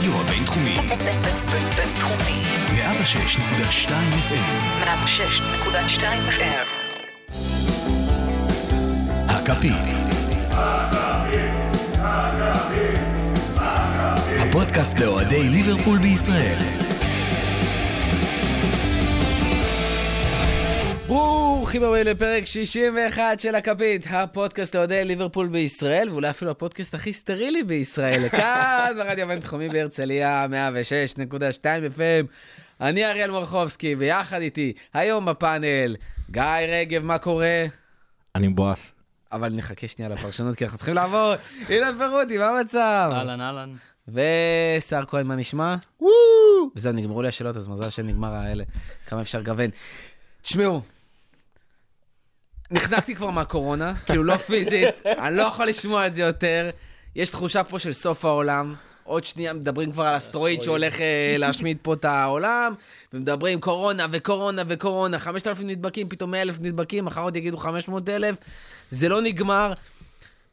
הרדיו הבינתחומי. בינתחומי. 106.2 FM. 106.2 FM. הכפית. הפודקאסט לאוהדי ליברפול בישראל. ברוכים הבאים לפרק 61 של הכפית, הפודקאסט לאוהדי ליברפול בישראל, ואולי אפילו הפודקאסט הכי סטרילי בישראל, כאן ברדיו הבינתחומי בהרצליה, 106.2 FM. אני אריאל מורחובסקי, ויחד איתי, היום בפאנל, גיא רגב, מה קורה? אני מבואס. אבל נחכה שנייה לפרשנות, כי אנחנו צריכים לעבור. אילן פרוטי, מה המצב? אהלן, אהלן. ושר כהן, מה נשמע? וואו! וזהו, נגמרו לי השאלות, אז מזל שנגמר האלה. כמה אפשר לגוון. תשמעו, נחנקתי כבר מהקורונה, כאילו לא פיזית, אני לא יכול לשמוע את זה יותר. יש תחושה פה של סוף העולם. עוד שנייה מדברים כבר על אסטרואיד שהולך אה, להשמיד פה את העולם, ומדברים קורונה וקורונה וקורונה, 5,000 נדבקים, פתאום 100,000 נדבקים, מחר עוד יגידו 500,000. זה לא נגמר.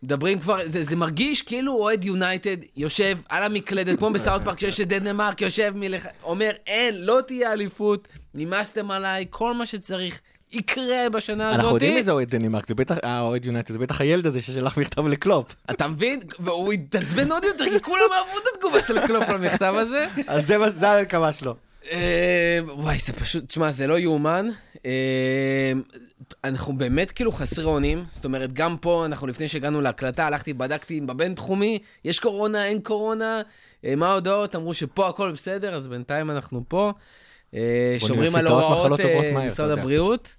מדברים כבר, זה, זה מרגיש כאילו אוהד יונייטד יושב על המקלדת, כמו בסאוט פארק שיש את דנמרק, יושב מלך... אומר, אין, לא תהיה אליפות, נמאסתם עליי, כל מה שצריך יקרה בשנה הזאת. אנחנו יודעים מי זה אוהד דנמרק, זה בטח, האוהד יונייטד, זה בטח הילד הזה ששלח מכתב לקלופ. אתה מבין? והוא התעצבן עוד יותר, כי כולם אהבו את התגובה של קלופ למכתב הזה. אז זה מה- זה הנקמה שלו. אה, וואי, זה פשוט, תשמע, זה לא יאומן. אה, אנחנו באמת כאילו חסרי אונים. זאת אומרת, גם פה, אנחנו לפני שהגענו להקלטה, הלכתי, בדקתי בבינתחומי, יש קורונה, אין קורונה, אה, מה ההודעות? אמרו שפה הכל בסדר, אז בינתיים אנחנו פה. אה, שומרים על הוראות אה, משרד. הבריאות.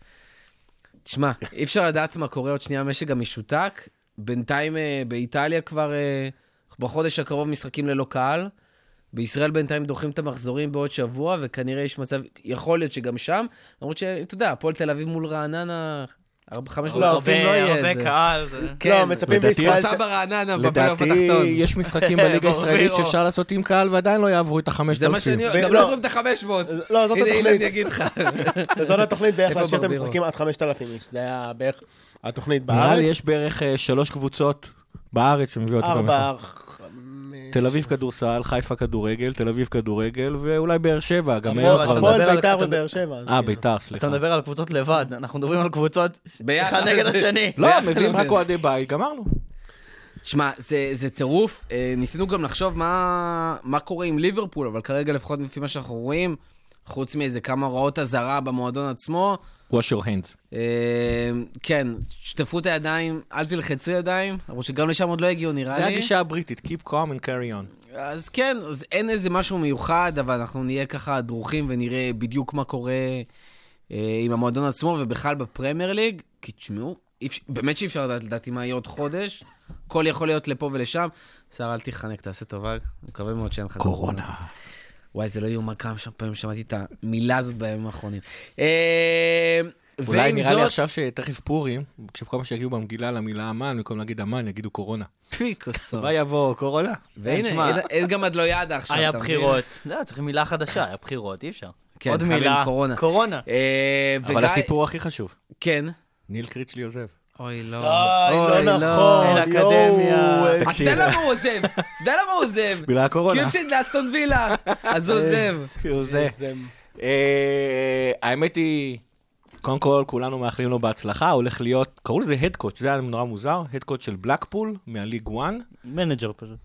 תשמע, אי אפשר לדעת מה קורה, עוד שנייה המשק גם משותק. בינתיים אה, באיטליה כבר בחודש הקרוב משחקים ללא קהל. בישראל בינתיים דוחים את המחזורים בעוד שבוע, וכנראה יש מצב, יכול להיות שגם שם, למרות שאתה יודע, הפועל תל אביב מול רעננה, ארבע- 500 לא, צופים לא יהיה. הרבה זה- קהל. זה- כן, לא, מצפים לדעתי- בישראל... עשה ברעננה לדעתי. יש משחקים בליגה הישראלית. שאפשר לעשות עם קהל ועדיין לא יעברו את החמשת זה מה אלפים. שאני... ו- גם לא. לא עוברים את ה-500. לא, זאת הנה, אילן התוכנית. יגיד לך. זאת התוכנית בערך להשאיר את? המשחקים עד 5,000 איש. זה היה בערך התוכנית נראה בארץ. לי יש בערך אה, שלוש קבוצות בארץ שמביאות אותם. ארבע. חמש... תל אביב כדורסל, חיפה כדורגל, תל אביב כדורגל, ואולי באר שבע, גם אבל היו אתה. מדבר הפועל על- ביתר ובאר שבע. אה, כאילו. ביתר, סליחה. אתה מדבר על קבוצות לבד, אנחנו מדברים על קבוצות ביחד. אחד נגד השני. לא. מביאים רק אוהדי בית, גמרנו. שמע, זה, זה טירוף. אה, ניסינו גם לחשוב מה, מה קורה עם ליברפול, אבל כרגע, לפחות לפי מה שאנחנו רואים, חוץ מאיזה כמה הוראות אזהרה במועדון עצמו, wash your hands. אה, כן, שטפו את הידיים, אל תלחצו ידיים, למרות שגם לשם עוד לא הגיעו, נראה זה לי. הגישה הבריטית, Keep calm and carry on. אז כן, אז אין איזה משהו מיוחד, אבל אנחנו נהיה ככה דרוכים ונראה בדיוק מה קורה אה, עם המועדון עצמו, ובכלל בפרמייר ליג, כי תשמעו, באמת שאי אפשר לדעת, לדעתי מה יהיה עוד חודש. הכל יכול להיות לפה ולשם. שר, אל תיחנק, תעשה טובה. מקווה מאוד שאין לך קורונה. וואי, זה לא יאומן כמה פעמים שמעתי את המילה הזאת בימים האחרונים. אה, אולי נראה לי עכשיו שתכף פורים, כשכל פעם שיגיעו במגילה למילה אמן, במקום להגיד אמן, יגידו קורונה. פי כוסו. מה יבוא, קורונה? והנה, אין- גם הדלוידה עכשיו, היה אתה מבין? בחירות. לא, צריכים מילה חדשה, היה בחירות, אי אפשר. כן, עוד מילה. קורונה. קורונה. אה, אבל הסיפור הכי חשוב, כן. ניל קריצ'לי עוזב. אוי, לא. די, אוי, לא נכון. אין אקדמיה. יואו, אז. אתה יודע למה הוא עוזב? אתה יודע למה הוא עוזב? בגלל כי הקורונה. הוא הפסיד לאסטון וילה, אז הוא עוזב. זה. איזה- אה, האמת היא, קודם כל, כולנו מאחלים לו בהצלחה, הולך להיות, קראו לזה head coach, זה היה נורא מוזר, head coach של בלקפול, מה league 1. manager פשוט.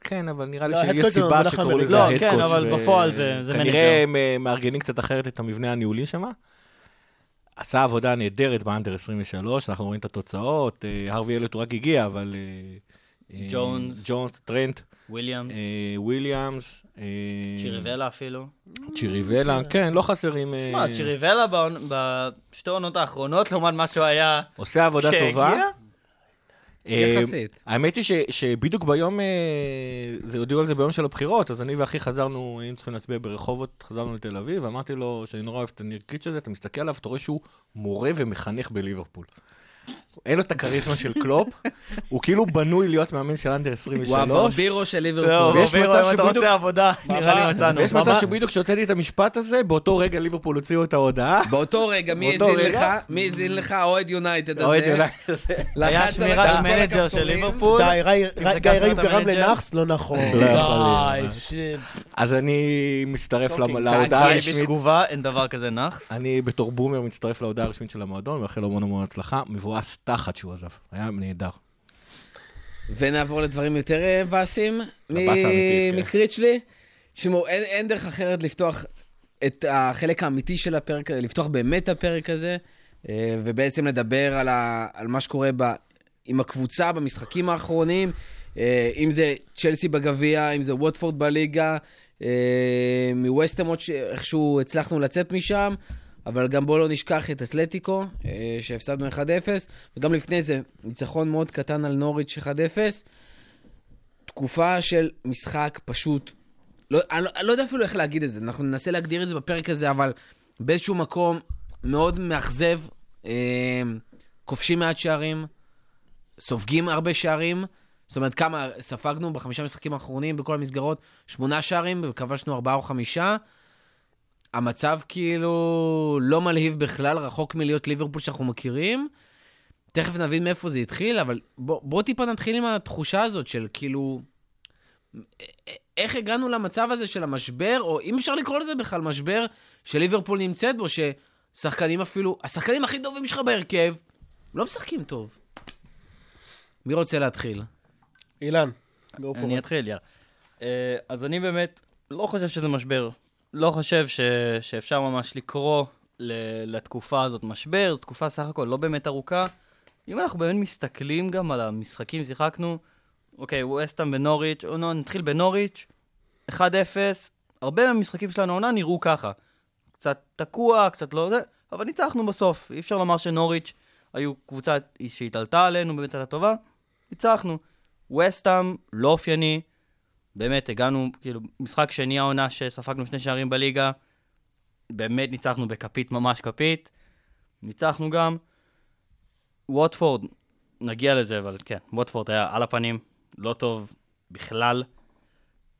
כן, אבל נראה לי לא, שיש סיבה מונח שקראו. לזה לא, head כן. אבל בפועל זה- זה כנראה manager. הם אה, מארגנים קצת אחרת את המבנה הניהולי שם. עשה עבודה נהדרת ב under 23, אנחנו רואים את התוצאות, אה, הארווי אליוט הוא רק הגיע, אבל... אה, אה, ג'ונס. ג'ונס, טרנט, וויליאמס, וויליאמס. צ'יריבלה אפילו. צ'יריבלה, כן, לא חסרים... אה, שמע, צ'יריבלה בשתי העונות האחרונות, לעומת מה שהוא היה עושה עבודה כשהגיע, טובה. אה, יחסית. האמת היא שבדיוק ביום, אה, זה הודיעו על זה ביום של הבחירות, אז אני ואחי חזרנו, היינו צריכים להצביע ברחובות, חזרנו לתל אביב, ואמרתי לו שאני נורא אוהב את הניר קיץ' הזה, אתה מסתכל עליו, אתה רואה שהוא מורה ומחנך בליברפול. אין לו את הכריזמה של קלופ, הוא כאילו בנוי להיות מאמן של אנדר 23. וואו, ברבירו של ליברפול. ויש בירו, מצב אם אתה שבדיוק- רוצה עבודה, נראה לי מצאנו. ויש מצב שבדיוק כשהוצאתי את המשפט הזה, באותו רגע ליברפול הוציאו את ההודעה. באותו רגע, מי האזין לך? מי האזין לך? אוהד יונייטד הזה. אוהד יונייטד. היה לחץ על שמירת כל מנג'ר של. ליברפול. די, גיא ריב גרם? לנאחס? לא נכון. לא. אז אני מצטרף להודעה הרשמית. בתגובה, אין דבר כזה נאחס. אני בתור בומר מצטרף להודעה הרשמית של המועדון, מאחל לו המון המון הצלחה. מבואס תחת שהוא עזב. היה נהדר. ונעבור לדברים יותר אה, מבאסים האמיתית, כן. מקריצ'לי. תשמעו, אין, אין דרך אחרת לפתוח את החלק האמיתי של הפרק, לפתוח באמת את הפרק הזה, אה, ובעצם לדבר על, ה, על מה שקורה ב, עם הקבוצה במשחקים האחרונים, אה, אם זה צ'לסי בגביע, אם זה ווטפורד בליגה, אה, מווסטהאם עוד שאיכשהו הצלחנו לצאת משם, אבל גם בואו לא נשכח את אתלטיקו, אה, שהפסדנו 1-0, וגם לפני זה, ניצחון מאוד קטן על נוריץ' 1-0. תקופה של משחק פשוט, לא, אני, לא- אני לא יודע אפילו איך להגיד את זה, אנחנו ננסה להגדיר את זה בפרק הזה, אבל באיזשהו מקום מאוד מאכזב, אה, כובשים מעט שערים, סופגים הרבה שערים, זאת אומרת, כמה ספגנו בחמישה משחקים האחרונים בכל המסגרות? שמונה שערים, וכבשנו ארבעה או חמישה. המצב כאילו לא מלהיב בכלל, רחוק מלהיות ליברפול שאנחנו מכירים. תכף נבין מאיפה זה התחיל, אבל בוא, בוא טיפה נתחיל עם התחושה הזאת של כאילו... איך הגענו למצב הזה של המשבר, או אם אפשר לקרוא לזה בכלל משבר, שליברפול נמצאת בו, ששחקנים אפילו, השחקנים הכי טובים שלך בהרכב, לא משחקים טוב. מי רוצה להתחיל? אילן, go for אני. אתחיל, יאללה. אה, אז אני באמת לא חושב שזה משבר. לא חושב ש... שאפשר ממש לקרוא ל... לתקופה הזאת משבר, זו תקופה סך הכל לא באמת ארוכה. אם אנחנו באמת מסתכלים גם על המשחקים, שיחקנו, אוקיי, ווסטהאם ונוריץ', או נתחיל בנוריץ', 1-0, הרבה מהמשחקים שלנו העונה נראו ככה. קצת תקוע, קצת לא זה, אבל ניצחנו בסוף. אי אפשר לומר שנוריץ' היו קבוצה שהתעלתה עלינו, באמת הייתה טובה, ניצחנו. וסטאם, לא אופייני, באמת, הגענו, כאילו, משחק שני העונה שספגנו שני שערים בליגה, באמת ניצחנו בכפית, ממש כפית. ניצחנו גם. ווטפורד, נגיע לזה, אבל כן, ווטפורד היה על הפנים, לא טוב בכלל.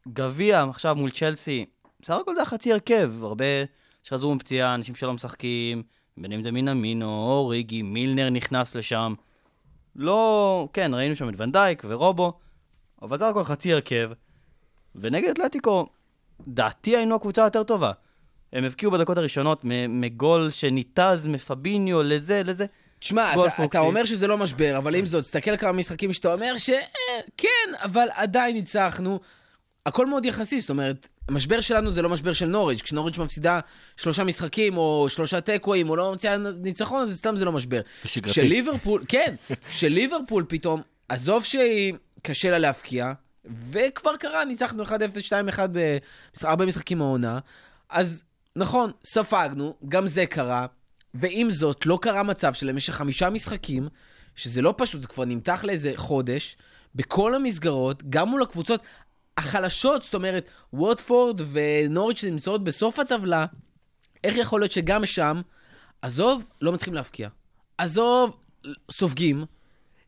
גביע, עכשיו מול צ'לסי, בסך הכל זה חצי הרכב, הרבה שחזרו מפציעה, אנשים שלא משחקים, בין אם זה מינמינו, אוריגי, מילנר נכנס לשם. לא, כן, ראינו שם את ונדייק ורובו, אבל בסך הכל חצי הרכב. ונגד אתלטיקו, דעתי היינו הקבוצה היותר טובה. הם הבקיעו בדקות הראשונות מגול שניתז מפביניו לזה, לזה. תשמע, אתה. אתה אומר שזה לא משבר, אבל עם זאת, תסתכל כמה משחקים שאתה אומר שכן, אבל עדיין ניצחנו. הכל מאוד יחסי, זאת אומרת, המשבר שלנו זה לא משבר של נוריץ'. כשנוריץ' מפסידה שלושה משחקים, או שלושה תיקואים, או לא מציעה ניצחון, אז סתם זה לא משבר. זה שגרתי. כשליברפול, כן, כשליברפול פתאום, עזוב שהיא קשה לה להבקיע, וכבר קרה, ניצחנו 1-0, 2-1 בארבע משחקים העונה, אז נכון, ספגנו, גם זה קרה, ועם זאת, לא קרה מצב שלמשך חמישה משחקים, שזה לא פשוט, זה כבר נמתח לאיזה חודש, בכל המסגרות, גם מול הקבוצות החלשות, זאת אומרת, ווטפורד ונוריץ' שנמצאות בסוף הטבלה, איך יכול להיות שגם שם, עזוב, לא מצליחים להבקיע. עזוב, סופגים.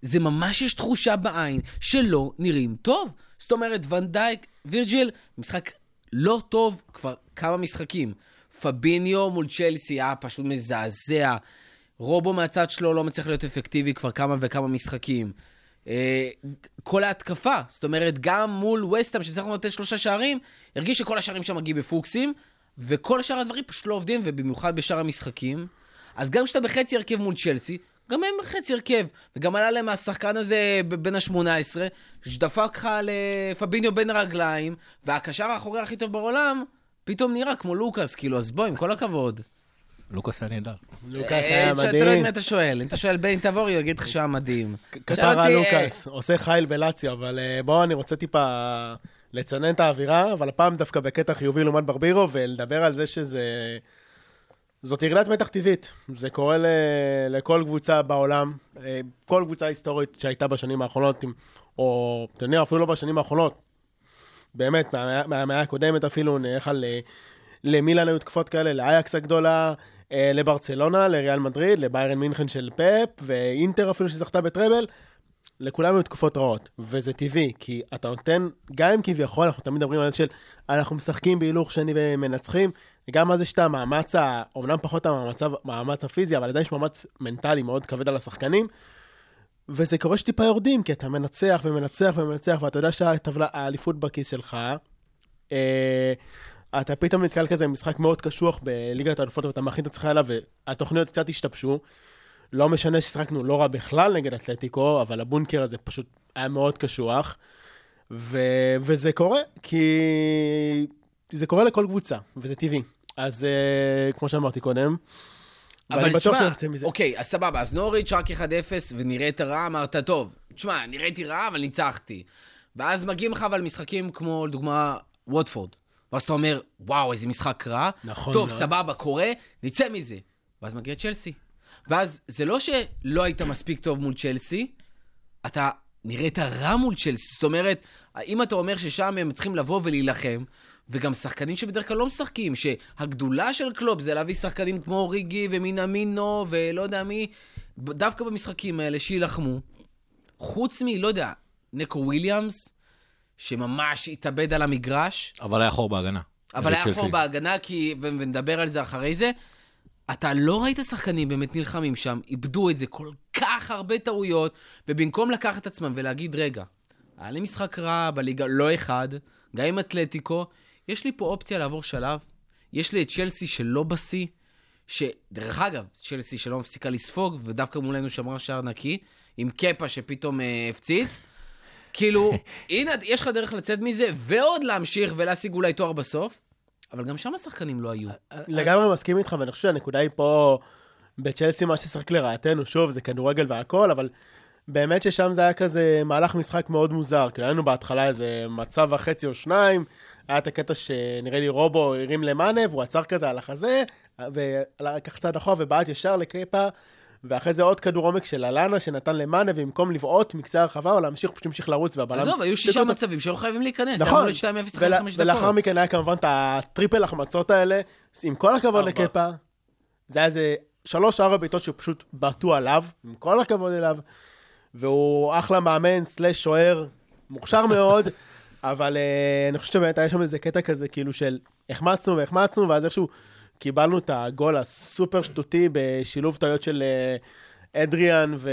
זה ממש יש תחושה בעין שלא נראים טוב. זאת אומרת, ונדייק, וירג'יל, משחק לא טוב כבר כמה משחקים. פביניו מול צ'לסי היה פשוט מזעזע. רובו מהצד שלו לא מצליח להיות אפקטיבי כבר כמה וכמה משחקים. אה, כל ההתקפה, זאת אומרת, גם מול וסטאם, שהצלחנו לתת שלושה שערים, הרגיש שכל השערים שם מגיעים בפוקסים, וכל שאר הדברים פשוט לא עובדים, ובמיוחד בשאר המשחקים. אז גם כשאתה בחצי הרכב מול צ'לסי, גם הם בחצי הרכב. וגם עלה להם השחקן הזה ב- בן ה-18, שדפק לך לפביניו בין הרגליים, והקשר האחורי הכי טוב בעולם, פתאום נראה כמו לוקאס, כאילו, אז בוא, עם כל הכבוד. לוקאס היה נהדר. לוקאס אה, היה תשאל- תלוי את מדהים. מי אתה שואל. אם אתה שואל בן תבורי, הוא יגיד לך שהוא היה מדהים. קטר שאל על אותי, לוקאס, עושה חייל בלאציו, אבל אה, בואו, אני רוצה טיפה לצנן את האווירה, אבל הפעם דווקא בקטע חיובי לעומת ברבירו, ולדבר על זה שזה... זאת ירידת מתח טבעית. זה קורה ל... לכל קבוצה בעולם, אה, כל קבוצה היסטורית שהייתה בשנים האחרונות, או, אתה יודע, אפילו לא בשנים האחרונות, באמת, מהמאה- מהמאה הקודמת אפילו, נלך על... אה, למילאן היו תקופות כאלה, לאייקס הגדולה, אה, לברצלונה, לריאל מדריד, לביירן מינכן של פאפ, ואינטר אפילו שזכתה בטראבל. לכולם היו תקופות רעות, וזה טבעי, כי אתה נותן, גם אם כביכול, אנחנו תמיד מדברים על זה של אנחנו משחקים בהילוך שני ומנצחים, וגם אז יש את המאמץ, אומנם פחות המאמץ, המאמץ הפיזי, אבל עדיין יש מאמץ מנטלי מאוד כבד על השחקנים, וזה קורה שטיפה יורדים, כי אתה מנצח ומנצח ומנצח, ואתה יודע שהאליפות בכיס שלך, אה, אתה פתאום נתקל כזה במשחק מאוד קשוח בליגת האלופות, ואתה מכין את עצמך אליו, והתוכניות קצת השתבשו. לא משנה ששיחקנו לא רע בכלל נגד אתלטיקו, אבל הבונקר הזה פשוט היה מאוד קשוח. ו... וזה קורה, כי זה קורה לכל קבוצה, וזה טבעי. אז uh, כמו שאמרתי קודם, אבל תשמע. אוקיי, אז סבבה, אז נוריץ' רק 1-0 ונראית רע, אמרת, טוב, תשמע, נראיתי רע, אבל ניצחתי. ואז מגיעים לך אבל משחקים כמו, לדוגמה, ווטפורד. ואז אתה אומר, וואו, איזה משחק רע. נכון טוב, מאוד. סבבה, קורה, נצא מזה. ואז מגיע צ'לסי. ואז זה לא שלא היית מספיק טוב מול צ'לסי, אתה נראית רע מול צ'לסי. זאת אומרת, אם אתה אומר ששם הם צריכים לבוא ולהילחם, וגם שחקנים שבדרך כלל לא משחקים, שהגדולה של קלופ זה להביא שחקנים כמו אוריגי ומינאמינו ולא יודע מי, דווקא במשחקים האלה שיילחמו. חוץ מ, לא יודע, נקו וויליאמס, שממש התאבד על המגרש, אבל היה חור בהגנה. אבל היה. חור בהגנה, כי, ונדבר על זה אחרי זה. אתה לא ראית שחקנים באמת נלחמים שם, איבדו את זה, כל כך הרבה טעויות, ובמקום לקחת את עצמם ולהגיד, רגע, היה לי משחק רע בליגה, לא אחד, גם עם אתלטיקו, יש לי פה אופציה לעבור שלב, יש לי את צ'לסי שלא בשיא, שדרך אגב, צ'לסי שלא מפסיקה לספוג, ודווקא מולנו שמרה שער נקי, עם קפה שפתאום אה, הפציץ. כאילו, הנה, יש לך דרך לצאת מזה, ועוד להמשיך ולהשיג אולי תואר בסוף, אבל גם שם השחקנים לא היו. לגמרי מסכים איתך, ואני חושב שהנקודה היא פה בצ'לסי, מה ששחק לרעתנו, שוב, זה כדורגל והכל, אבל באמת ששם זה היה כזה מהלך משחק מאוד מוזר. כאילו, היה לנו בהתחלה איזה מצב וחצי או שניים, היה את הקטע שנראה לי רובו הרים למאנה, והוא עצר כזה על החזה, ולקח צעד אחורה ובעט ישר לקייפה, ואחרי זה עוד כדור עומק של אלנה שנתן למאנה, ובמקום לבעוט מקצה הרחבה או להמשיך, פשוט המשיך לרוץ, והבלם... עזוב, היו שישה מצבים שהיו חייבים להיכנס, נכון, אמור להיות 2-0 אחרי ול- 5 ולאחר. מכן היה כמובן את הטריפל החמצות האלה, עם כל הכבוד. לקפה, זה היה איזה שלוש-ארבע בעיטות שפשוט בעטו עליו, עם כל הכבוד אליו, והוא אחלה מאמן, סלאש שוער, מוכשר מאוד, אבל אה, אני חושב שבאמת היה שם איזה קטע כזה, כאילו של החמצנו והחמצנו, ואז איכשהו קיבלנו את הגול הסופר שטותי בשילוב טעויות של אה, אדריאן ו...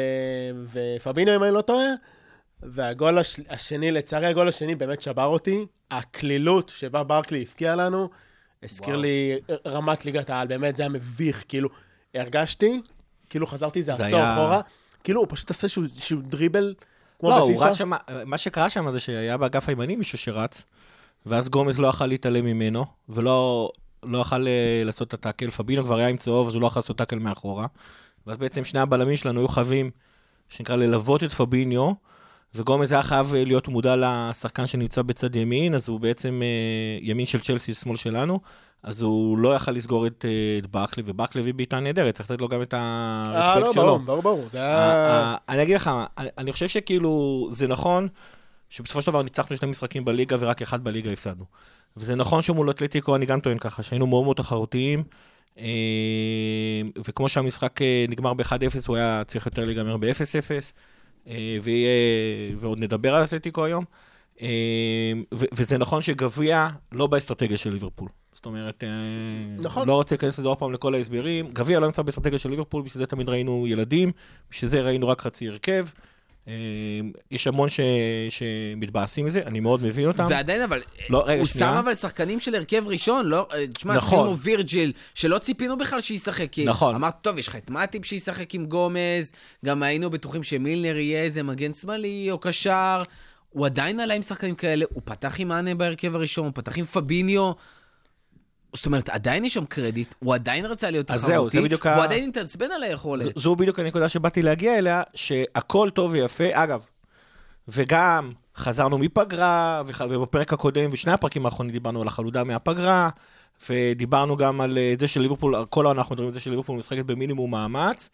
ופבינו, אם אני לא טועה. והגול הש... השני, לצערי הגול השני באמת שבר אותי. הקלילות שבה ברקלי הבקיע לנו, הזכיר וואו. לי רמת ליגת העל, באמת זה היה מביך, כאילו, הרגשתי, כאילו חזרתי איזה זה עשור היה- אחורה, כאילו הוא פשוט עשה איזשהו- איזשהו דריבל, כמו לא, בפיפא. רץ שם, מה שקרה שם זה שהיה באגף הימני מישהו שרץ, ואז גומז לא יכל להתעלם ממנו, ולא לא יכל אה, לעשות את הטאקל. פבינו כבר היה עם צהוב, אז הוא לא יכול לעשות טאקל מאחורה. ואז בעצם שני הבלמים שלנו היו חייבים, שנקרא, ללוות את פביניו, וגומז היה חייב להיות מודע לשחקן שנמצא בצד ימין, אז הוא בעצם אה, ימין של צ'לסי, שמאל שלנו, אז הוא לא יכל לסגור את, אה, את ברקלי, וברקלי הביא בעיטה נהדרת, צריך לתת לו גם את אה, הרספקט לא, שלו. ברור, ברור, ברור, זה היה... אני אגיד לך, אני- אני חושב שכאילו, זה נכון שבסופו של דבר ניצחנו שני משחקים בליגה ורק אחד בליגה הפסדנו. וזה נכון שמול אתלטיקו, אני גם טוען ככה, שהיינו מאוד מאוד תחרותיים, וכמו שהמשחק נגמר ב-1-0, הוא היה צריך יותר להיגמר ב-0-0, אה, ויהיה- ועוד נדבר על אתלטיקו היום. אה, וזה נכון שגביע לא באסטרטגיה של ליברפול. זאת אומרת, אה, נכון. לא רוצה להיכנס לזה עוד פעם לכל ההסברים. גביע לא נמצא באסטרטגיה של ליברפול, בשביל זה תמיד ראינו ילדים, בשביל זה ראינו רק חצי הרכב. אה, יש המון ש... שמתבאסים מזה, אני מאוד מבין אותם. ועדיין, אבל, לא, רגע, הוא שנייה. שם אבל שחקנים של הרכב ראשון, לא, אה, תשמע, נכון. שחקנים כמו וירג'יל, שלא ציפינו בכלל שישחק. כי נכון. אמרת, טוב, יש לך את מאטיפ שישחק עם גומז, גם היינו בטוחים שמילנר יהיה איזה מגן שמאלי או קשר. הוא עדיין עלה עם שחקנים כאלה, הוא פתח עם מאנה בהרכב הראשון, הוא פתח עם פביניו. זאת אומרת, עדיין יש שם קרדיט, הוא עדיין רצה להיות תחרותי, בדיוק ה- והוא עדיין התעצבן על היכולת. ז- זו בדיוק הנקודה שבאתי להגיע אליה, שהכל טוב ויפה. אגב, וגם חזרנו מפגרה, וח- ובפרק הקודם, ושני הפרקים האחרונים דיברנו על החלודה מהפגרה, ודיברנו גם על אה, זה שליברפול, כל העונה אנחנו מדברים על זה שליברפול משחקת במינימום מאמץ,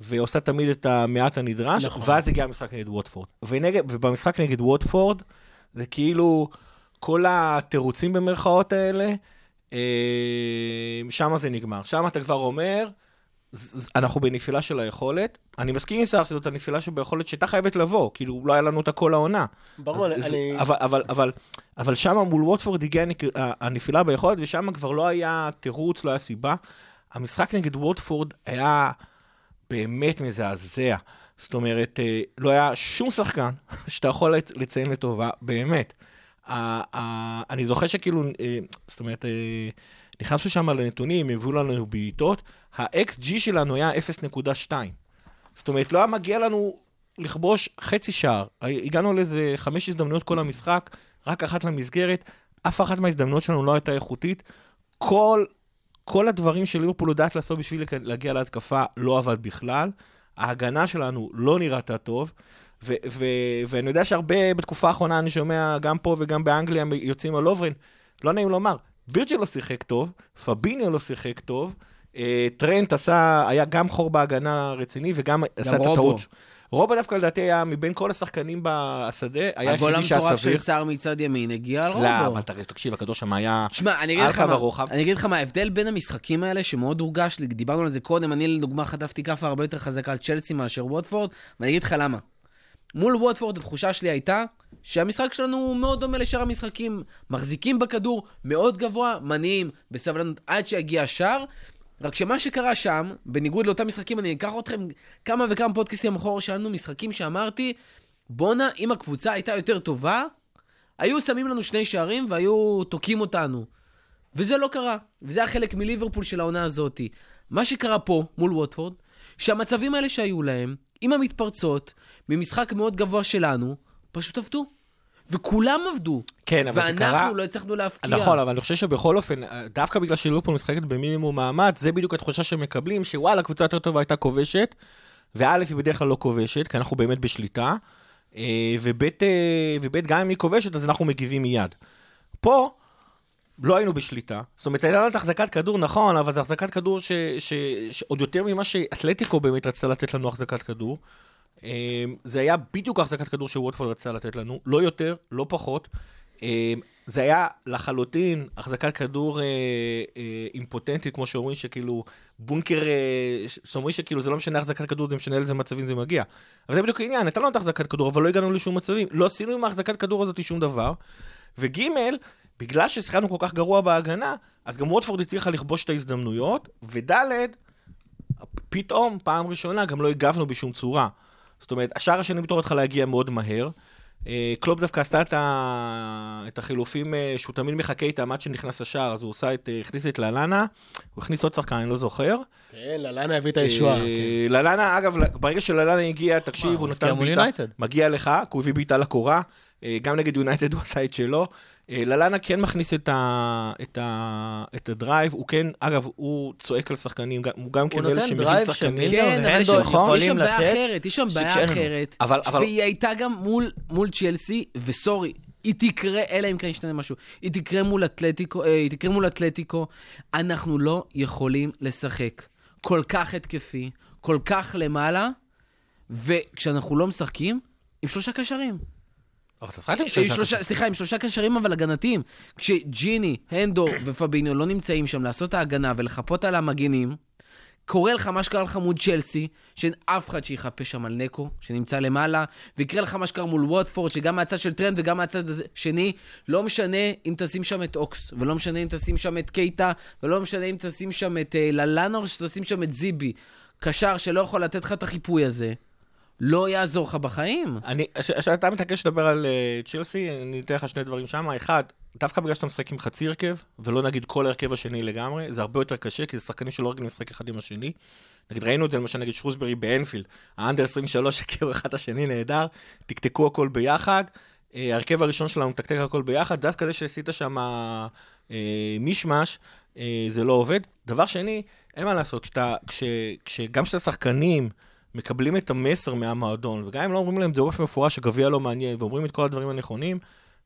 ועושה תמיד את המעט הנדרש, נכון. ואז הגיע המשחק נגד ווטפורד. ונגד, ובמשחק נגד ווטפורד, זה כאילו כל התירוצים במרכאות האלה, שם זה נגמר. שם אתה כבר אומר, אנחנו בנפילה של היכולת. אני מסכים עם סער שזאת הנפילה שביכולת שהייתה חייבת לבוא, כאילו לא היה לנו אותה כל העונה. ברור, אז- אני- אני... אבל, אבל, אבל, אבל שם מול ווטפורד הגיעה הנפילה ביכולת, ושם כבר לא היה תירוץ, לא היה סיבה. המשחק נגד ווטפורד היה באמת מזעזע. זאת אומרת, אה, לא היה שום שחקן שאתה יכול לצ- לציין לטובה, באמת. אני זוכר שכאילו, אה, זאת אומרת, אה, נכנסנו שם לנתונים, הביאו לנו בעיטות, ה-XG שלנו היה 0.2. זאת אומרת, לא היה מגיע לנו לכבוש חצי שער. הגענו לאיזה חמש הזדמנויות כל המשחק, רק אחת למסגרת, אף אחת מההזדמנויות שלנו לא הייתה איכותית. כל, כל הדברים שליברפול יודעת לעשות בשביל להגיע להתקפה לא עבד בכלל. ההגנה שלנו לא נראתה טוב. ו- ו- ואני יודע שהרבה בתקופה האחרונה אני שומע, גם פה וגם באנגליה, יוצאים על אוברן. לא נעים לומר, וירג'ל לא שיחק טוב, פביניו לא שיחק טוב, אה, טרנט עשה, היה גם חור בהגנה רציני וגם עשה את. הטעות. רובו דווקא לדעתי היה מבין כל השחקנים בשדה, היה הגול היחידי שהיה המטורף של סביר. סער מצד ימין הגיע על לא, רובו. אבל תראה, תקשיב, הכדור שם היה... שמע, אני אגיד על קו הרוחב. אני אגיד לך מה, ההבדל בין המשחקים האלה, שמאוד הורגש לי, דיברנו על זה קודם, אני לדוגמה חטפתי כאפה הרבה יותר חזקה על צ'לסי מאשר ווטפורד, ואני אגיד לך למה. מול ווטפורד התחושה שלי הייתה שהמשחק שלנו הוא מאוד דומה לשאר המשחקים. מחזיקים בכדור מאוד גבוה, מניעים בסבלנות עד שיגיע השער. רק שמה שקרה שם, בניגוד לאותם משחקים, אני אקח אתכם כמה וכמה פודקאסטים אחורה שלנו, משחקים שאמרתי, בואנה, אם הקבוצה הייתה יותר טובה, היו שמים לנו שני שערים והיו תוקעים אותנו. וזה לא קרה, וזה היה חלק מליברפול של העונה הזאת. מה שקרה פה, מול ווטפורד, שהמצבים האלה שהיו להם, עם המתפרצות, ממשחק מאוד גבוה שלנו, פשוט עבדו. וכולם עבדו. כן, אבל זה קרה... ואנחנו לא הצלחנו להפקיע. נכון, אבל אני חושב שבכל אופן, דווקא בגלל שליברפול משחקת במינימום מאמץ, זה בדיוק התחושה שהם מקבלים, שוואלה, קבוצה יותר טובה הייתה כובשת, וא' היא בדרך כלל לא כובשת, כי אנחנו באמת בשליטה, אה, וב' אה, וב' גם אם היא כובשת, אז אנחנו מגיבים מיד. פה, לא היינו בשליטה. זאת אומרת, הייתה לנו החזקת כדור, נכון, אבל זו החזקת כדור ש, ש, שעוד יותר ממה שאתלטיקו באמת רצתה לתת לנו החזקת כדור. אה, זה היה בדיוק החזקת כדור שווטפורד רצתה לתת לנו, לא יותר, לא פחות. אה, זה היה לחלוטין החזקת כדור אה, אה, אימפוטנטית, כמו שאומרים שכאילו בונקר, אה, ש- שאומרים שכאילו זה לא משנה החזקת כדור, זה משנה לאיזה מצבים זה מגיע. אבל זה בדיוק העניין, הייתה לנו את החזקת כדור, אבל לא הגענו לשום מצבים. לא עשינו עם החזקת כדור הזאת שום דבר. וג' בגלל ששיחקנו כל כך גרוע בהגנה, אז גם ווטפורד הצליחה לכבוש את ההזדמנויות, וד' פתאום, פעם ראשונה, גם לא הגבנו בשום צורה. זאת אומרת, השער השני בתור התחלה הגיע מאוד מהר. אה, קלופ דווקא עשתה את, ה... את החילופים אה, שהוא תמיד מחכה איתם עד שנכנס השער, אז הוא עשה את, אה, הכניס את ללאנה, הוא הכניס עוד שחקן, אני לא זוכר. כן, ללאנה הביא את הישועה. כן. ללאנה, אגב, ברגע שללאנה הגיע, תקשיב, הוא נתן בעיטה. מגיע לך, כי הוא הביא בעיטה לקורה. גם נגד יונייטד הוא עשה את שלו. אה, ללאנה כן מכניס את, ה... את, ה... את ה drive, הוא כן, אגב, הוא צועק על שחקנים, הוא גם כן נותן שמביאים שחקנים. כן, אבל יש והנדו שם- יש שם יכולים בעיה אחרת, יש שם בעיה. אחרת. אבל- אבל- והיא הייתה גם מול, מול צ'לסי, וסורי, היא תקרה, אלא אם כן ישתנה משהו, היא תקרה מול אתלטיקו, אה, היא תקרה מול אתלטיקו. אנחנו לא יכולים לשחק כל כך התקפי, כל כך למעלה, וכשאנחנו לא משחקים, עם שלושה קשרים. אבל אתה שחקת עם שלושה שלושה, סליחה, עם שלושה קשרים אבל הגנתיים. כשג'יני, הנדו ופביניו לא נמצאים שם לעשות את ההגנה ולחפות על המגינים, קורה לך מה שקרה לך מול צ'לסי, שאין אף אחד שיחפה שם על נקו, שנמצא למעלה, ויקרה לך מה שקרה מול ווטפורד, שגם מהצד של טרנד וגם מהצד השני, לא משנה אם תשים שם את אוקס, ולא משנה אם תשים שם את קייטה, ולא משנה אם תשים שם את אה, ללאנה, או שתשים שם את נבי. קשר שלא יכול לתת לך את החיפוי הזה, לא יעזור לך בחיים. אני, כשאתה מתעקש לדבר על אה, צ'לסי, אני אתן לך שני דברים שם. אחד, דווקא בגלל שאתה משחק עם חצי הרכב, ולא נגיד כל ההרכב השני לגמרי, זה הרבה יותר קשה, כי זה שחקנים שלא רגילים לשחק אחד עם השני. נגיד, ראינו את זה למשל נגד שרוסברי באנפילד, האנדר 23 הכירו אחד את השני נהדר, תקתקו הכל ביחד. אה, ההרכב הראשון שלנו מתקתק הכל ביחד, דווקא זה שעשית שם אה, מישמש, אה, זה לא עובד. דבר שני, אין מה לעשות, כשאתה, כש, כשגם כשאתה שחקנים מקבלים את המסר מהמועדון, וגם אם לא אומרים להם את זה באופן מפורש שגביע לא מעניין, ואומרים את כל הדברים הנכונים,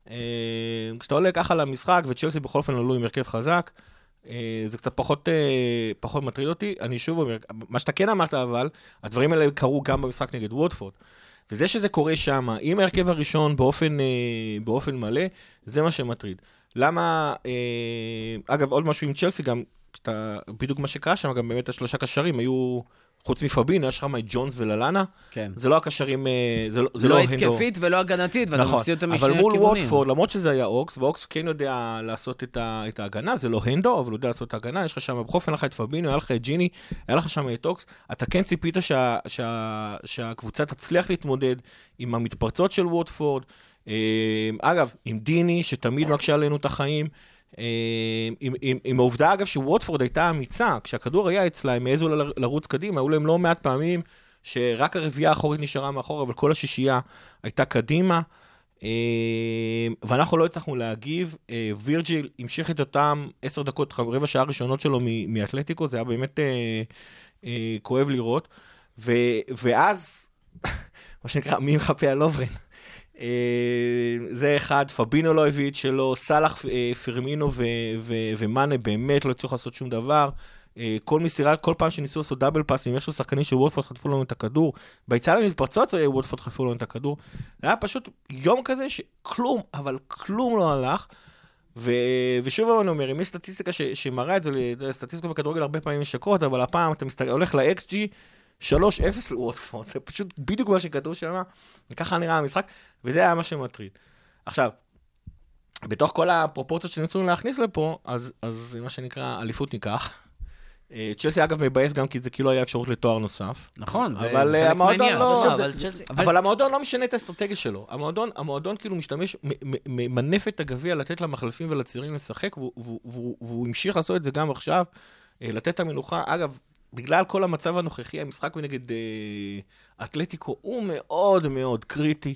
אה, כשאתה עולה ככה למשחק, וצ'לסי בכל אופן עלו עם הרכב חזק, אה, זה קצת פחות, אה, פחות מטריד אותי. אני שוב אומר, מה שאתה כן אמרת אבל, הדברים האלה קרו גם במשחק נגד ווטפורד. וזה שזה קורה שם, עם ההרכב הראשון באופן, באופן מלא, זה מה שמטריד. למה, אגב, עוד משהו עם צ'לסי, גם, שאתה, בדיוק מה שקרה שם, גם באמת השלושה קשרים היו, חוץ מפבינו, יש לך שם את ג'ונס וללאנה, כן. זה לא הקשרים, אה, זה, לא- זה לא לא. התקפית ולא הגנתית, ואתה נכון, מפסיד אותם אבל משני מול הכיוונים. ווטפורד, למרות שזה היה אוקס, ואוקס כן יודע לעשות את, ה, את ההגנה, זה לא הנדו, אבל הוא יודע לעשות את ההגנה, יש לך שם, בכל אופן היה לך את פבינו, היה לך את ג'יני, היה לך שם את אוקס, אתה כן ציפית שה, שה, שהקבוצה תצליח להתמודד עם המתפרצות של ווטפורד. אה, אגב, עם דיני, שתמיד מקשה עלינו את החיים. אה, עם, עם, עם העובדה, אגב, שווטפורד הייתה אמיצה, כשהכדור היה אצלה, הם העזו לרוץ קדימה, היו להם לא מעט פעמים שרק הרביעייה האחורית נשארה מאחור, אבל כל השישייה הייתה קדימה. אה, ואנחנו לא הצלחנו להגיב. אה, וירג'יל המשיך את אותם עשר דקות, רבע שעה ראשונות שלו מאתלטיקו, זה היה באמת אה, אה, כואב לראות. ו, ואז, מה שנקרא, מי מחפה על אוברלאפ? אה, זה אחד, פבינו לא הביא את שלו, סאלח, אה, פרמינו ומאנה באמת לא הצליחו לעשות שום דבר. אה, כל מסירה, כל פעם שניסו לעשות double pass ים, יש לו שחקנים של ווטפורד חטפו לנו את הכדור. ביציאה למתפרצות וולפורד חטפו לנו את הכדור. זה היה פשוט יום כזה שכלום, אבל כלום לא הלך. ו... ושוב אני אומר, אם יש סטטיסטיקה ש... שמראה את זה, סטטיסטיקות בכדורגל הרבה פעמים משקרות, אבל הפעם אתה מסתכל, הולך ל-XG 3-0 לווטפורד, זה פשוט בדיוק מה שכתוב שם, וככה נראה המשחק, וזה היה מה שמטריד. עכשיו, בתוך כל הפרופורציות שניסינו להכניס לפה, אז, אז מה שנקרא, אליפות ניקח. אה, צ'לסי אגב מבאס גם כי זה כאילו היה אפשרות לתואר נוסף. נכון, זה אה, חלק מהעניין. לא- אבל המועדון לא משנה את האסטרטגיה שלו. המועדון, כאילו משתמש, ממנף את הגביע לתת למחלפים ולצעירים לשחק, והוא המשיך לעשות את זה גם עכשיו, אה, לתת את המנוחה. אגב, בגלל כל המצב הנוכחי, המשחק נגד אה, אתלטיקו הוא מאוד מאוד קריטי.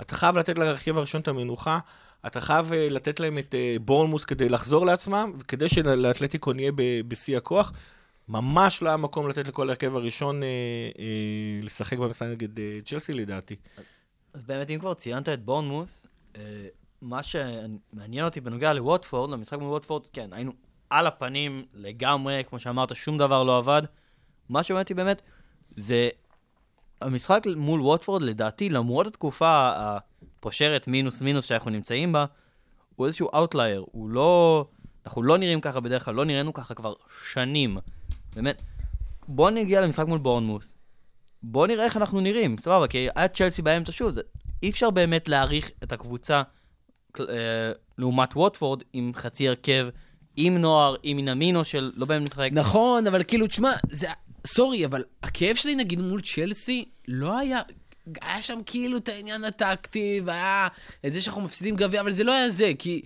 אתה חייב לתת לרכיב הראשון את המנוחה. אתה חייב אה, לתת להם את אה, בורנמוס כדי לחזור לעצמם, וכדי שלאתלטיקו נהיה בשיא הכוח. ממש לא היה מקום לתת לכל ההרכב הראשון אה, אה, לשחק במשחק נגד אה, צ'לסי לדעתי. אז באמת, אם כבר ציינת את בורנמוס, אה, מה שמעניין אותי בנוגע לווטפורד, למשחק מול ווטפורד, כן, היינו על הפנים לגמרי, כמו שאמרת, שום דבר לא עבד. מה שמעניין אותי באמת, זה המשחק מול ווטפורד, לדעתי, למרות התקופה הפושרת מינוס מינוס שאנחנו נמצאים בה, הוא איזשהו outlier, הוא לא... אנחנו לא נראים ככה בדרך כלל, לא נראינו ככה כבר שנים. באמת. בואו נגיע למשחק מול בורנמות'. בואו נראה איך אנחנו נראים, סבבה, כי היה צ'לסי באמצע שוב, זה, אי אפשר באמת להעריך את הקבוצה אה, לעומת ווטפורד עם חצי הרכב, עם נוער, עם מינמינו של לא באמת משחק. נכון, אבל כאילו, תשמע, זה... sorry, אבל הכאב שלי נגיד מול צ'לסי לא היה... היה שם כאילו את העניין הטקטי, והיה את זה שאנחנו מפסידים גביע, אבל זה לא היה זה, כי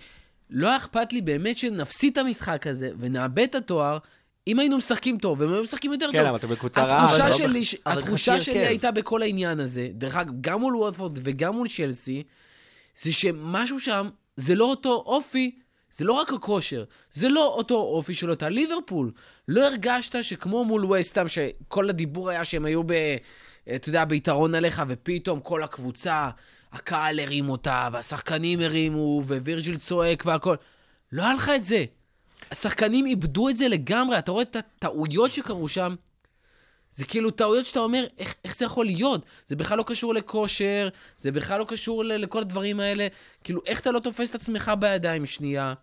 לא היה אכפת לי באמת שנפסיד את המשחק הזה ונאבד את התואר, אם היינו משחקים טוב, והם היו משחקים יותר כן, טוב. אבל אתה בקבוצה רעה, התחושה לא שלי, אבל התחושה שלי. הייתה בכל העניין הזה, דרך אגב, גם מול וודפורד וגם מול צ'לסי, זה שמשהו שם, זה לא אותו אופי, זה לא רק הכושר, זה לא אותו אופי של אותה ליברפול. לא הרגשת שכמו מול וסטאם, שכל הדיבור היה שהם היו ב... אתה יודע, ביתרון עליך, ופתאום כל הקבוצה, הקהל הרים אותה, והשחקנים הרימו, ווירג'יל צועק והכל. לא היה לך את זה. השחקנים איבדו את זה לגמרי, אתה רואה את הטעויות שקרו שם, זה כאילו טעויות שאתה אומר, איך, איך זה יכול להיות? זה בכלל לא קשור לכושר, זה בכלל לא קשור ל, לכל הדברים האלה. כאילו, איך אתה לא תופס את עצמך בידיים שנייה,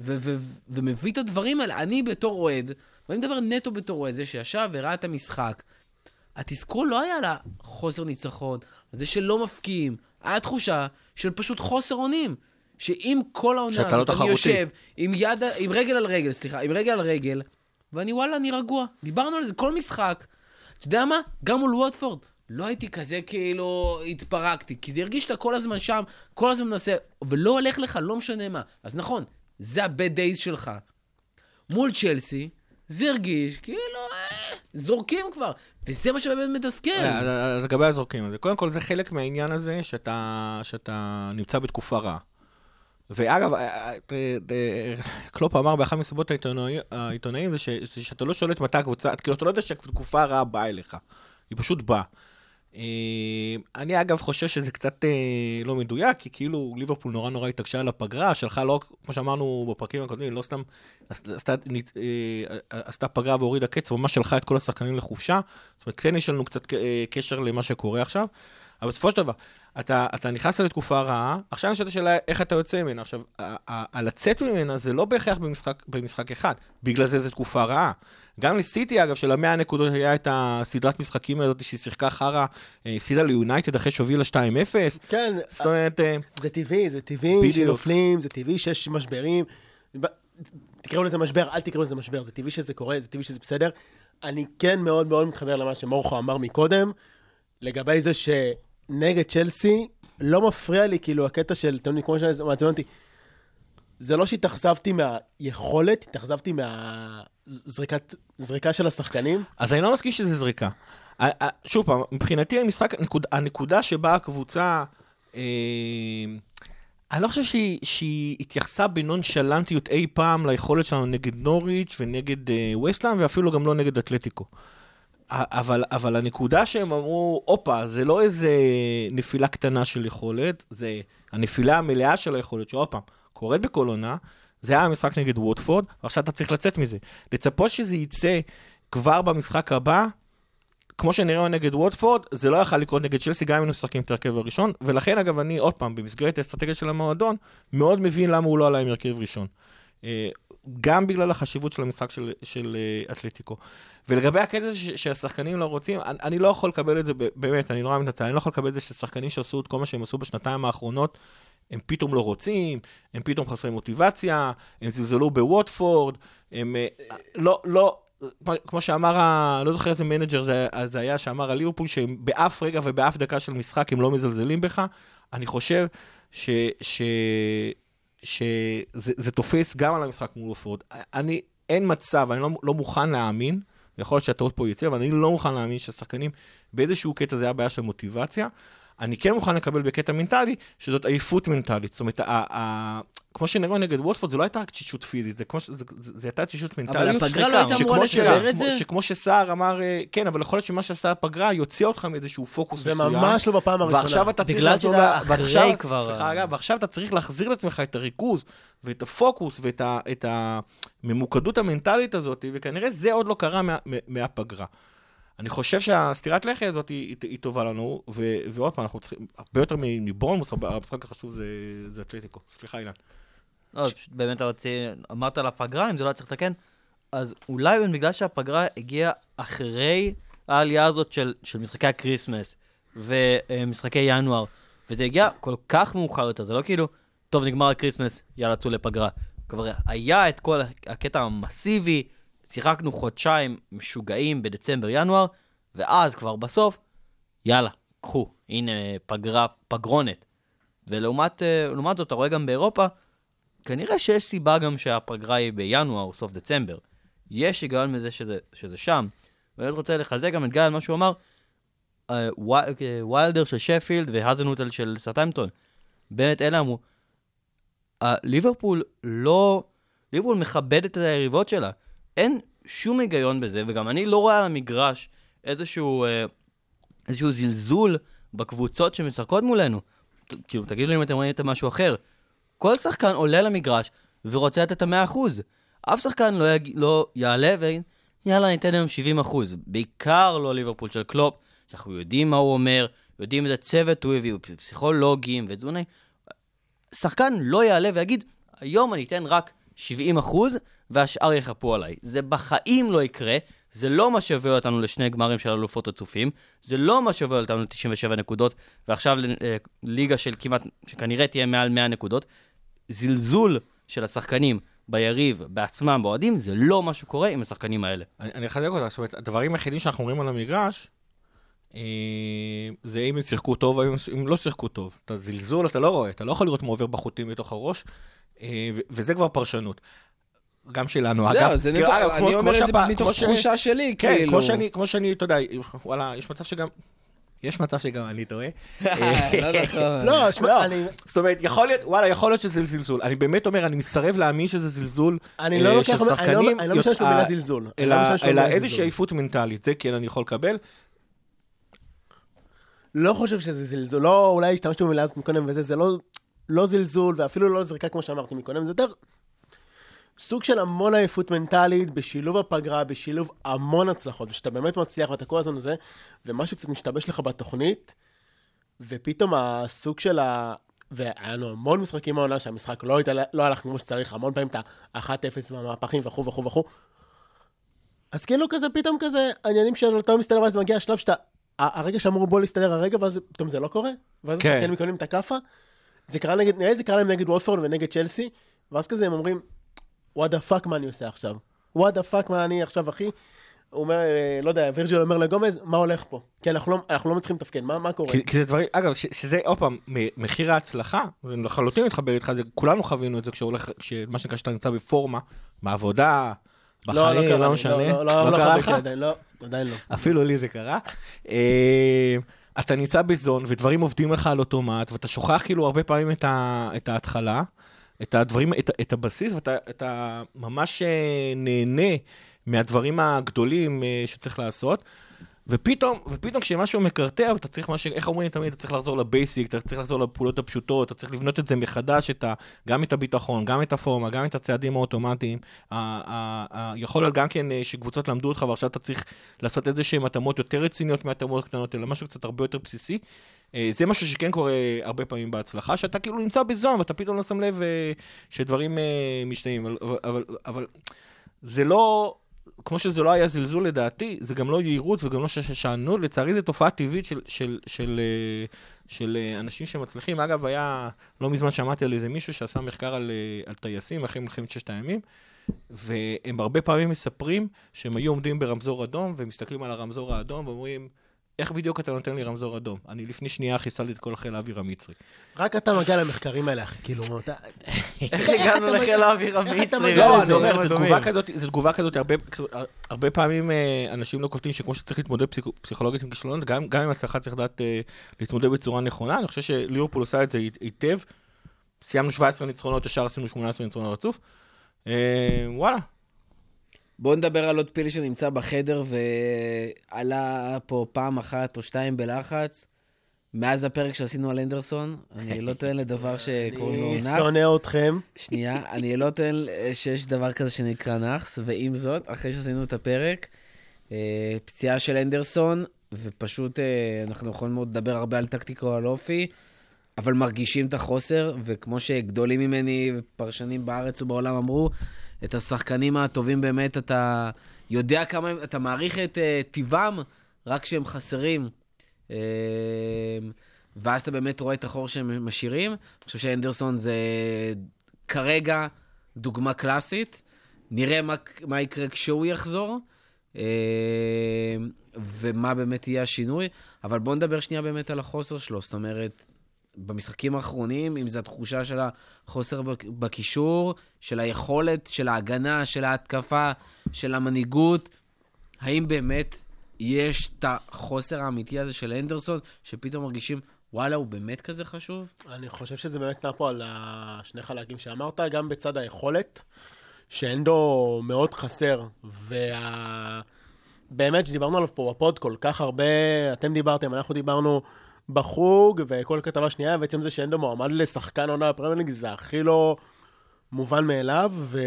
ו- ו- ו- ומביא את הדברים האלה? אני בתור אוהד, ואני מדבר נטו בתור אוהד, זה שישב וראה את המשחק, התסכול לא היה על החוסר ניצחון, על זה שלא מפקיעים, היה תחושה של פשוט חוסר אונים. שאם כל העונה לא הזאת, אני תחרותי. יושב עם יד, עם רגל על רגל, סליחה, עם רגל על רגל, ואני וואלה, אני רגוע. דיברנו על זה כל משחק. אתה יודע מה? גם מול ווטפורד. לא הייתי כזה כאילו התפרקתי, כי זה הרגיש שאתה כל הזמן שם, כל הזמן מנסה, ולא הולך לך, לא משנה מה. אז נכון, זה ה-bad days שלך. מול צ'לסי, זה הרגיש כאילו, אה, זורקים כבר. וזה מה שבאמת מתסכל. אה, לגבי הזורקים הזה, קודם כל זה חלק מהעניין הזה שאתה נמצא בתקופה רעה. ואגב, אה, אה, אה, קלופ אמר באחת מסיבות העיתונאי- העיתונאים זה שאתה לא שולט מתי הקבוצה, כאילו אתה לא יודע שהתקופה הרעה באה אליך, היא פשוט באה. אה, אני אגב חושב שזה קצת לא מדויק, כי כאילו ליברפול נורא נורא התעקשה על הפגרה, שלחה לא, כמו שאמרנו בפרקים הקודמים, לא סתם עשתה, פגרה והורידה קץ, ממש שלחה את כל השחקנים לחופשה. זאת אומרת, כן יש לנו קצת קשר למה שקורה עכשיו. אבל בסופו של דבר, אתה, אתה נכנס לתקופה רעה, עכשיו נשאלת השאלה איך אתה יוצא ממנה. עכשיו, הלצאת ממנה זה לא בהכרח במשחק, במשחק אחד, בגלל זה זו תקופה רעה. גם לסיטי, אגב, של המאה הנקודות היה את הסדרת משחקים הזאת שהיא שיחקה חרא, אה, הפסידה ליונייטד אחרי שהובילה 2-0. כן, זאת אומרת, אה, זה טבעי, זה טבעי. שנופלים, זה טבעי שיש משברים. תקראו לזה משבר, אל תקראו לזה משבר, זה טבעי שזה קורה, זה טבעי שזה בסדר. אני כן מאוד מאוד מתחבר למה שמורכו אמר מקודם, לגבי זה שנגד צ'לסי, לא מפריע לי כאילו הקטע של, אתם יודעים, כמו שמעצבן אותי, זה לא שהתאכזבתי מהיכולת, התאכזבתי מהזריקה של השחקנים. אז אני לא מסכים שזה זריקה. שוב פעם, מבחינתי המשחק, הנקוד, הנקודה שבה הקבוצה, אה, אני לא חושב שהיא, שהיא התייחסה בנונשלנטיות אי פעם ליכולת שלנו נגד נוריץ' ונגד אה, וסטהאם, ואפילו גם לא נגד אתלטיקו. ה- אבל, אבל הנקודה שהם אמרו, הופה, זה לא איזה נפילה קטנה של יכולת, זה הנפילה המלאה של היכולת, שעוד פעם, קורית בכל עונה, זה היה המשחק נגד ווטפורד, ועכשיו אתה צריך לצאת מזה. לצפות שזה יצא כבר במשחק הבא, כמו שנראה נגד ווטפורד, זה לא יכל לקרות נגד צ'לסי, גם אם היינו משחקים את ההרכב הראשון, ולכן אגב, אני עוד פעם, במסגרת האסטרטגיה של המועדון, מאוד מבין למה הוא לא עלה עם הרכב ראשון. גם בגלל החשיבות של המשחק של, של אה, אתלטיקו. ולגבי הקטע שהשחקנים לא רוצים, אני, אני לא יכול לקבל את זה, באמת, אני נורא מתנצל, אני לא יכול לקבל את זה ששחקנים שעשו את כל מה שהם עשו בשנתיים האחרונות, הם פתאום לא רוצים, הם פתאום חסרי מוטיבציה, הם זלזלו בווטפורד, הם אה, לא, לא, כמו- כמו שאמר, ה- לא זוכר איזה manager זה, זה היה, שאמר על ליברפול, שהם באף רגע ובאף דקה של משחק הם לא מזלזלים בך. אני חושב ש... ש... שזה זה תופס גם על המשחק מול ווטפורד. אני, אין מצב, אני לא, לא מוכן להאמין, יכול להיות שהטעות פה יצא, אבל אני לא מוכן להאמין שהשחקנים, באיזשהו קטע זה היה בעיה של מוטיבציה. אני כן מוכן לקבל בקטע מנטלי, שזאת עייפות מנטלית. זאת אומרת, כמו שנראו נגד וולפורד, זה לא הייתה רק תשישות פיזית, זה, כמו, זה, זה, זה הייתה תשישות מנטלית. אבל הפגרה לא הייתה אמורה לסדר את כמו- זה? שכמו שסער אמר, אה, כן, אבל יכול להיות שמה שעשה הפגרה יוציא אותך מאיזשהו פוקוס מסוים. וממש לא בפעם הראשונה. ועכשיו אתה צריך בגלל לחזור שזה ל- אחרי ועכשיו- כבר, סליחה, אגב, ועכשיו אתה צריך להחזיר לעצמך את הריכוז ואת הפוקוס ואת ה- את הממוקדות המנטלית הזאת, וכנראה זה עוד לא קרה מה- מה- מהפגרה. אני חושב שהסטירת לחי הזאת היא, היא, היא טובה לנו, ו, ועוד פעם, אנחנו צריכים, הרבה יותר מבורנמות', המשחק החשוב זה, זה אתלטיקו. סליחה, אילן. לא, פשוט באמת רציתי, אמרת על הפגרה, אם זה לא היה צריך לתקן, אז אולי בגלל שהפגרה הגיעה אחרי העלייה הזאת של, של משחקי הקריסמס ומשחקי ינואר, וזה הגיע כל כך מאוחר יותר, זה לא כאילו, טוב, נגמר הקריסמס, יאללה, צאו לפגרה. כבר היה את כל הקטע המסיבי, שיחקנו חודשיים משוגעים בדצמבר-ינואר, ואז כבר בסוף, יאללה, קחו, הנה פגרה, פגרונת. ולעומת אה, זאת, אתה רואה גם באירופה, כנראה שיש סיבה גם שהפגרה היא בינואר או סוף דצמבר. יש היגיון מזה שזה, שזה שם. ואני רוצה לחזק גם את גיא על מה שהוא אמר, אה, אה, ויילדר של שפילד והאזנוטל של סרטמפטון. באמת, אלה אמרו, אה, ליברפול לא... ליברפול מכבדת את היריבות שלה. אין שום היגיון בזה, וגם אני לא רואה על המגרש איזשהו, איזשהו זלזול בקבוצות שמשחקות מולנו. כאילו, תגידו לי אם אתם ראיתם משהו אחר. כל שחקן עולה למגרש ורוצה לתת את המאה אחוז. אף שחקן לא, יג... לא יעלה ויגיד, יאללה, ניתן היום 70 אחוז. בעיקר לא ליברפול של קלופ, שאנחנו יודעים מה הוא אומר, יודעים איזה צוות הוא הביא, פסיכולוגים ותזונאים. שחקן לא יעלה ויגיד, היום אני אתן רק 70 אחוז, והשאר יחפו עליי. זה בחיים לא יקרה, זה לא מה שהוביל אותנו לשני גמרים של אלופות רצופים, זה לא מה שהוביל אותנו ל-97 נקודות, ועכשיו לליגה של כמעט, שכנראה תהיה מעל 100 נקודות. זלזול של השחקנים ביריב, בעצמם, באוהדים, זה לא מה שקורה עם השחקנים האלה. אני, אני אחזק אותך, זאת אומרת, הדברים היחידים שאנחנו רואים על המגרש, אה, זה אם הם שיחקו טוב או אם הם לא שיחקו טוב. את הזלזול אתה לא רואה, אתה לא יכול לראות מה עובר בחוטים בתוך הראש, אה, ו- וזה כבר פרשנות. גם שלנו, אגב. לא, זה כאילו, נטו, אני כמו- אומר את זה מתוך תחושה שלי, כן, כאילו. שאני, כמו שאני, אתה יודע, וואלה, יש מצב שגם... יש מצב שגם אני טועה. לא נכון. לא, שמע, לא, אני... זאת אומרת, יכול להיות, וואלה, יכול להיות שזה זלזול. אני באמת אומר, אני מסרב להאמין שזה זלזול אני לא אה, לוקח, של אני לא- שחקנים. אני לא משתמש במילה אה, זלזול. אני אלא לא איזושהי. עייפות מנטלית, זה כן אני יכול לקבל. לא חושב שזה זלזול, לא, אולי השתמשתי במילה הזאת מקודם וזה, זה לא, לא זלזול, ואפילו לא זריקה כמו שאמרתי מקודם, זה יותר סוג של המון עייפות מנטלית, בשילוב הפגרה, בשילוב המון הצלחות, ושאתה באמת מצליח ואתה כל הזמן הזה, ומשהו קצת משתבש לך בתוכנית, ופתאום הסוג של ה... והיה לנו המון משחקים מהעונה שהמשחק לא, התעלה, לא הלך כמו שצריך, המון פעמים את ה-1-0 והמהפכים וכו' וכו' וכו'. אז כאילו כזה, פתאום כזה, העניינים של אתה לא מסתדר, ואז מגיע השלב שאתה, הרגע שאמור בוא להסתדר הרגע, ואז פתאום זה לא קורה, ואז כן. השחקנים מקבלים את הכאפה. זה קרה נגד, נראה לי זה קרה להם נגד וולפורד ונגד צ'לסי, ואז כזה הם אומרים, what the fuck מה אני עושה עכשיו? what the fuck מה אני עכשיו, אחי? הוא אומר, אה, לא יודע, וירג'יל אומר לגומז, מה הולך פה? כי אנחנו לא, אנחנו לא מצליחים לתפקד, מה, מה קורה? כי, כי זה דברים, אגב, ש, שזה עוד פעם, מחיר ההצלחה, ואני לחלוטין מתחבר איתך, זה, כולנו חווינו את זה כשהולך, מה שנקרא שאתה נמצא בפורמה, בעבודה, בחיים, לא, קרה לי, משנה, לא, לא, לא, קרה חוויתי לך? עדיין, לא, עדיין לא. אפילו לי זה קרה. אה, אתה נמצא בזון, ודברים עובדים לך על אוטומט, ואתה שוכח כאילו הרבה פעמים את, ה, את ההתחלה, את הדברים, את, את הבסיס, ואתה אתה ממש אה, נהנה מהדברים הגדולים אה, שצריך לעשות. ופתאום, ופתאום כשמשהו מקרטע, ואתה צריך משהו, איך אומרים תמיד, אתה צריך לחזור לבייסיק, אתה צריך לחזור לפעולות הפשוטות, אתה צריך לבנות את זה מחדש, את ה, גם את הביטחון, גם את הפורמה, גם את הצעדים האוטומטיים. ה- ה- ה- יכול להיות גם כן אה, שקבוצות למדו אותך, ועכשיו אתה צריך לעשות איזה שהן התאמות יותר רציניות מהתאמות קטנות, אלא משהו קצת הרבה יותר בסיסי. אה, זה משהו שכן קורה הרבה פעמים בהצלחה, שאתה כאילו נמצא בזון, ואתה פתאום לא שם לב אה, שדברים אה, משתנים. אבל, אבל, אבל זה לא, כמו שזה לא היה זלזול לדעתי, זה גם לא יהירות וגם לא ששענות, לצערי זו תופעה טבעית של, של, של, של אנשים שמצליחים. אגב, היה, לא מזמן שמעתי על איזה מישהו שעשה מחקר על, על טייסים אחרי מלחמת ששת הימים, והם הרבה פעמים מספרים שהם היו עומדים ברמזור אדום ומסתכלים על הרמזור האדום ואומרים, איך בדיוק אתה נותן לי רמזור אדום? אני לפני שנייה חיסלתי את כל חיל האוויר המצרי. רק אתה מגיע למחקרים האלה, אחי, כאילו, אתה... איך הגענו לחיל האוויר המצרי? לא? אני אומר, זו. תגובה כזאת, זו תגובה כזאת, הרבה, פעמים אה, אנשים לא קולטים שכמו שצריך להתמודד פסיכ, פסיכולוגית עם כישלונות, גם, עם הצלחה צריך לדעת אה, להתמודד בצורה נכונה. אני חושב שליברפול עושה את זה היטב. סיימנו 17 ניצחונות, ישר עשינו 18 ניצחונות רצוף. אה, וואלה, בואו נדבר על עוד פיל שנמצא בחדר ועלה פה פעם אחת או שתיים בלחץ. מאז הפרק שעשינו על אנדרסון, אני לא טוען לדבר שקוראים לו אני נאחס. שונא אתכם. שנייה, אני לא טוען שיש דבר כזה שנקרא נאחס, ועם זאת, אחרי שעשינו את הפרק, אה, פציעה של אנדרסון, ופשוט אה, אנחנו יכולים מאוד לדבר הרבה על טקטיקה או על אופי, אבל מרגישים את החוסר, וכמו שגדולים ממני ופרשנים בארץ ובעולם אמרו, את השחקנים הטובים באמת, אתה יודע כמה, אתה מעריך את אה, טיבם רק כשהם חסרים. אה, ואז אתה באמת רואה את החור שהם משאירים. אני חושב שאנדרסון זה כרגע דוגמה קלאסית. נראה מה, מה יקרה כשהוא יחזור, אה, ומה באמת יהיה השינוי. אבל בואו נדבר שנייה באמת על החוסר שלו. זאת אומרת, במשחקים האחרונים, אם זו התחושה של החוסר בק- בקישור, של היכולת, של ההגנה, של ההתקפה, של המנהיגות, האם באמת יש את החוסר האמיתי הזה של אנדרסון, שפתאום מרגישים, וואלה, הוא באמת כזה חשוב? אני חושב שזה באמת נע פה על השני חלקים שאמרת, גם בצד היכולת, שאנדו מאוד חסר, וה... באמת, שדיברנו עליו פה בפוד כל כך הרבה, אתם דיברתם, אנחנו דיברנו בחוג, וכל כתבה שנייה, בעצם זה שאנדו מועמד לשחקן עונה בפרמייר ליג, זה הכי לא מובן מאליו, ו...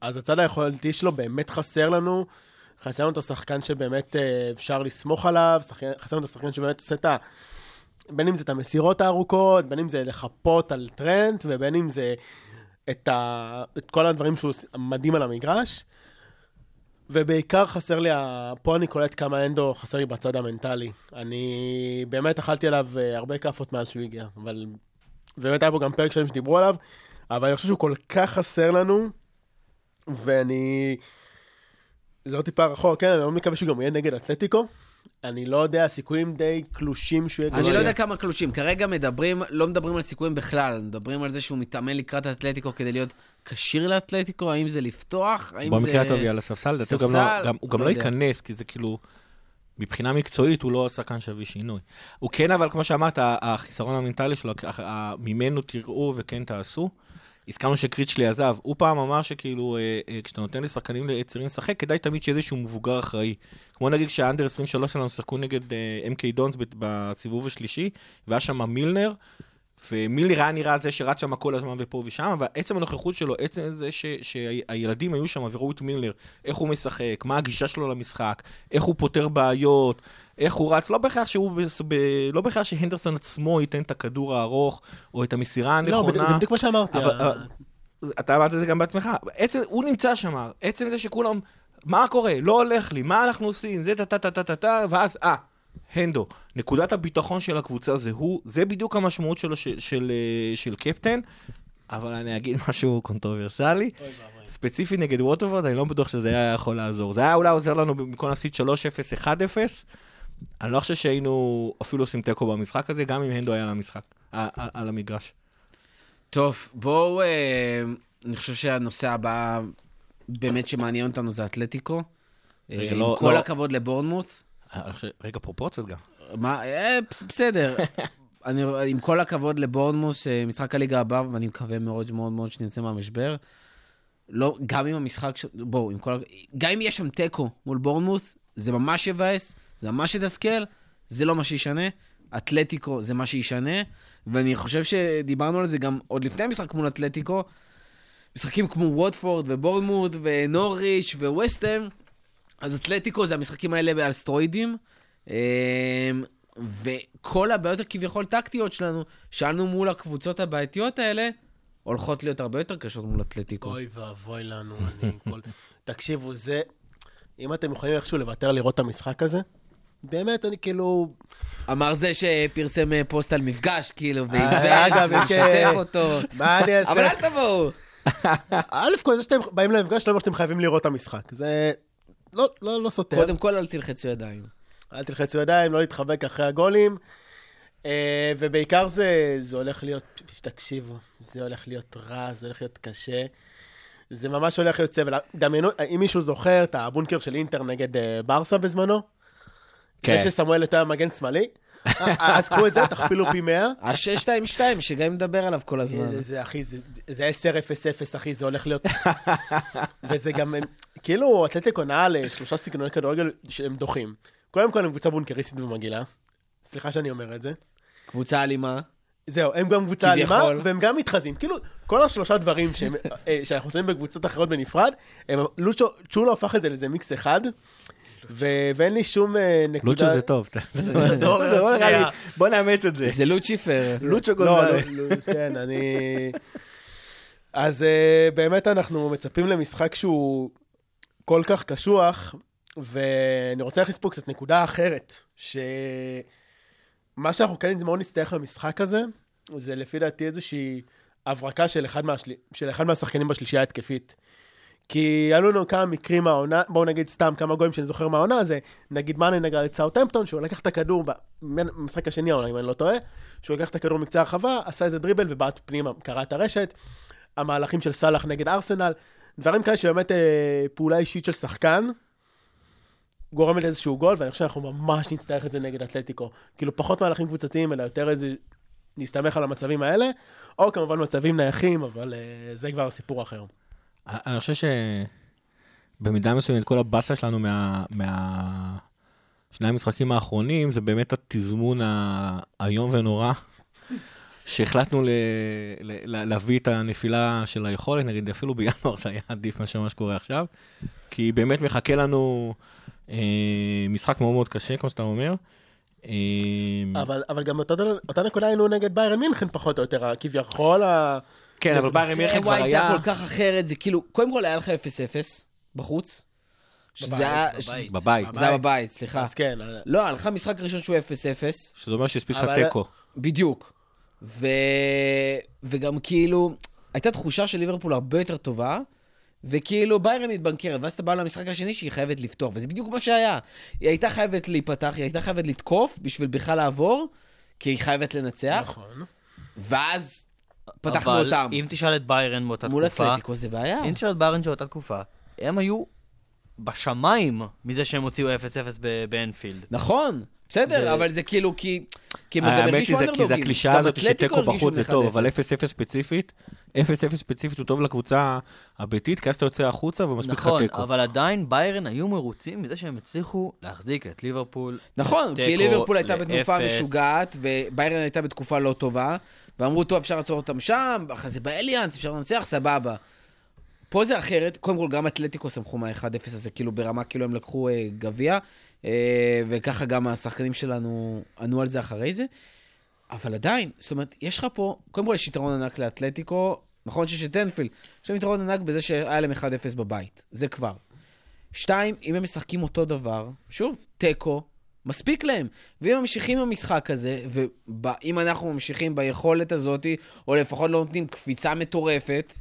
אז הצד היכולתי שלו באמת חסר לנו. חסר לנו את השחקן שבאמת אה, אפשר לסמוך עליו, חסר לנו את השחקן שבאמת עושה את ה... בין אם זה את המסירות הארוכות, בין אם זה לחפות על טרנד, ובין אם זה את, ה... את כל הדברים שהוא מדהים על המגרש. ובעיקר חסר לי. פה אני קולט כמה הנדו חסר לי בצד המנטלי. אני באמת אכלתי עליו אה, הרבה כאפות מאז שהוא הגיע, אבל... באמת היה פה גם פרק שלם שדיברו עליו, אבל אני חושב שהוא כל כך חסר לנו, ואני... זה עוד טיפה רחוק, כן, אני מאוד מקווה שהוא גם יהיה נגד אתלטיקו. אני לא יודע, הסיכויים די קלושים שהוא יהיה... אני. לא יודע כמה קלושים. כרגע מדברים, לא מדברים על סיכויים בכלל, מדברים על זה שהוא מתאמן לקראת האתלטיקו כדי להיות כשיר לאתלטיקו, האם זה לפתוח, האם זה... במקרה הטוב יהיה על הספסל, לדעתי הוא גם? לא- גם- הוא גם לא לא. ייכנס, כי זה כאילו, מבחינה מקצועית הוא לא שחקן שיביא שינוי. הוא כן, אבל כמו שאמרת, החיסרון המנטלי שלו, ממנו תראו וכן תעשו. הזכרנו שקריצ'לי עזב, הוא פעם אמר שכאילו, אה, אה, כשאתה נותן לשחקנים צעירים לשחק, כדאי תמיד שיהיה איזשהו מבוגר אחראי. כמו נגיד שהאנדר 23 שלנו שיחקו נגד אה, MK דונס בסיבוב השלישי, והיה שם מילנר, ומילנר היה נראה זה שרץ שם כל הזמן ופה ושם, אבל עצם הנוכחות שלו, עצם זה ש, שהילדים היו שם וראו את מילנר, איך הוא משחק, מה הגישה שלו למשחק, איך הוא פותר בעיות, איך הוא רץ, לא בהכרח שהוא, ב... לא בהכרח שהנדרסון עצמו ייתן את הכדור הארוך, או את המסירה לא, הנכונה. זה בדיוק מה שאמרתי. אבל- אבל- אתה אמרת את זה גם בעצמך. עצם, הוא נמצא שם, עצם זה שכולם, מה קורה? לא הולך לי, מה אנחנו עושים? זה טה-טה-טה-טה-טה, ואז, אה, הנדו. נקודת הביטחון של הקבוצה זה הוא, זה בדיוק המשמעות שלו של, של, אה, של captain, אבל אני אגיד משהו controversial. ספציפית נגד ווטפורד, אני לא בטוח שזה היה יכול לעזור. זה היה אולי עוזר לנו במקום להפסיד 3-0, 1-0. אני לא חושב שהיינו אפילו עושים תיקו במשחק הזה, גם אם הנדו היה על המשחק, על, המגרש. טוב, בואו, אה, אני חושב שהנושא הבא באמת שמעניין אותנו זה אתלטיקו. אה, רגע, עם לא- כל לא. הכבוד לבורנמוט. חושב- רגע, פרופורציות גם. מה, אה, בס- בסדר. אני, עם כל הכבוד לבורנמוס, אה, משחק הליגה הבא, ואני מקווה מאוד מאוד מאוד שנצא מהמשבר. לא, גם אם המשחק. בואו, עם כל... גם אם יש שם תיקו מול בורנמוס, זה ממש יבאס, זה ממש יתסכל, זה לא מה שישנה. אתלטיקו זה מה שישנה, ואני חושב שדיברנו על זה גם עוד לפני המשחק מול אתלטיקו. משחקים כמו ווטפורד ובורנמוט ונוריץ' וווסטם, אז אתלטיקו זה המשחקים האלה על סטרואידים. אמ, וכל הבעיות הכביכול טקטיות שלנו, שאלנו מול הקבוצות הבעייתיות האלה, הולכות להיות הרבה יותר קשות מול אתלטיקו. אוי ואבוי לנו, אני כל... תקשיבו, זה... אם אתם יכולים איכשהו לוותר לראות את המשחק הזה, באמת, אני כאילו... אמר זה שפרסם אה, פוסט על מפגש, כאילו, אה, ואיבד, יש, ומשתף אה, אותו. מה אני אעשה? אבל אל תבואו. א' כל זה שאתם באים למפגש, לא אומר שאתם חייבים לראות את המשחק. זה לא, לא, לא סותר. קודם כל, אל תלחצו ידיים. אל תלחצו ידיים, לא להתחבק אחרי הגולים. ובעיקר זה, זה הולך להיות, תקשיבו, זה הולך להיות רע, זה הולך להיות קשה. זה ממש הולך להיות סבל. דמיינו, אם מישהו זוכר את הבונקר של אינטר נגד ברסה בזמנו, כן. זה שסמואל יותר מגן שמאלי, אה, אז קחו את זה, תכפילו פי 100. ה-622, שגם מדבר עליו כל הזמן. זה, זה, אחי, זה, זה 10-0-0, אחי, זה הולך להיות... וזה גם, כאילו, אתלטיקו נעה לשלושה סגנוני כדורגל שהם דוחים. קודם כל, הם קבוצה בונקריסטית ומגעילה. סליחה שאני אומר את זה. קבוצה אלימה. זהו, הם גם קבוצה אלימה. והם גם מתחזים. כאילו, כל השלושה דברים שהם, אה, שאנחנו עושים בקבוצות אחרות בנפרד, הם, לוצ'ו, צ'ולו הפך את זה לאיזה מיקס אחד, ואין לי שום אה, נקודה... לוצ'ו זה טוב. בוא נראה לי, בוא נאמץ את זה. זה לוציפר. לוצ'ו לא, גונזלס. לא, לא, כן, אני... אז uh, באמת אנחנו מצפים למשחק שהוא כל כך קשוח, ואני רוצה להכניס פה קצת נקודה אחרת, שמה שאנחנו כן מאוד נסתייח במשחק הזה, זה לפי דעתי איזושהי הברקה של אחד, מהשל... של אחד מהשחקנים בשלישייה ההתקפית. כי היו לנו כמה מקרים מהעונה, בואו נגיד סתם כמה גולים שאני זוכר מהעונה, זה נגיד מאנה נגד את סאוטהמפטון, שהוא לקח את הכדור במשחק השני העונה, אם אני לא טועה, שהוא לקח את הכדור מקצה הרחבה, עשה איזה דריבל ובעט פנימה, קרע את הרשת. המהלכים של סאלח נגד ארסנל, דברים כאלה שבאמת אה, פעולה אישית של שחקן, גורמת לאיזשהו גול, ואני חושב שאנחנו ממש נצטרך את זה נגד אתלטיקו. כאילו פחות מהלכים קבוצתיים, אלא יותר איזה... להסתמך על המצבים האלה, או כמובן מצבים נייחים, אבל אה, זה כבר סיפור אחר. אני חושב שבמידה מסוימת כל הבאסה שלנו מה... מה... שני המשחקים האחרונים זה באמת התזמון האיום ונורא, שהחלטנו ל... ל... להביא את הנפילה של היכולת, נגיד אפילו בינואר זה היה עדיף מאשר מה שקורה עכשיו, כי באמת מחכה לנו אה, משחק מאוד מאוד קשה, כמו שאתה אומר. אה, אבל, אבל גם אותה, אותה נקודה היינו נגד ביירן מינכן פחות או יותר, כביכול ה... כן, אבל ביירן זה, מינכן כבר וואי, זה היה... היה כל כך אחרת, זה כאילו, קודם כל היה לך 0-0 בחוץ. שזה היה... בבית. בבית, זה היה בבית, סליחה. אז כן, לא, היה לך משחק ראשון שהוא 0-0, שזה אומר שהספיק לך תיקו. בדיוק. ו... וגם כאילו, הייתה תחושה של ליברפול הרבה יותר טובה, וכאילו ביירן מתבנקרת, ואז אתה בא למשחק השני שהיא חייבת לפתוח, וזה בדיוק מה שהיה. היא הייתה חייבת להיפתח, היא הייתה חייבת לתקוף בשביל בכלל לעבור, כי היא חייבת לנצח, נכון. ואז פתחנו אבל אותם. אם תשאל את ביירן באותה מול תקופה, אתלטיקו זה בעיה. אם תשאל את ביירן באותה תקופה, הם היו בשמיים מזה שהם הוציאו 0-0 ב- באנפילד. נכון, בסדר, זה- אבל זה כאילו כי... כי הם גם האמת הרגישו היא, זה- כי זה אנדרדוגים. הקלישאה הזאת שתיקו בחוץ זה טוב, 1-0. אבל 0-0 ספציפית, 0-0 ספציפית הוא טוב לקבוצה הביתית, כי אז אתה יוצא החוצה ומספיק לך נכון, תיקו. אבל עדיין ביירן היו מרוצים מזה שהם הצליחו להחזיק את ליברפול. נכון, כי ליברפול הייתה בתנופה. משוגעת, וביירן הייתה בתקופה לא טובה, ואמרו, טוב, אפשר לעצור אותם שם, אחרי זה באליאנס, אפשר לנצח, סבבה. פה זה אחרת, קודם כל גם אתלטיקו סמכו מה-1-0 הזה, כאילו ברמה כאילו הם לקחו אה, גביע. אה, וככה גם השחקנים שלנו ענו על זה אחרי זה. אבל עדיין, זאת אומרת, יש לך פה, קודם כל יש יתרון ענק לאתלטיקו, נכון שיש את אנפילד, יש להם יתרון ענק בזה שהיה להם 1-0 בבית, זה כבר. שתיים, אם הם משחקים אותו דבר, שוב, תיקו, מספיק להם. ואם ממשיכים עם המשחק הזה, ואם אנחנו ממשיכים ביכולת הזאת, או לפחות לא נותנים קפיצה מטורפת,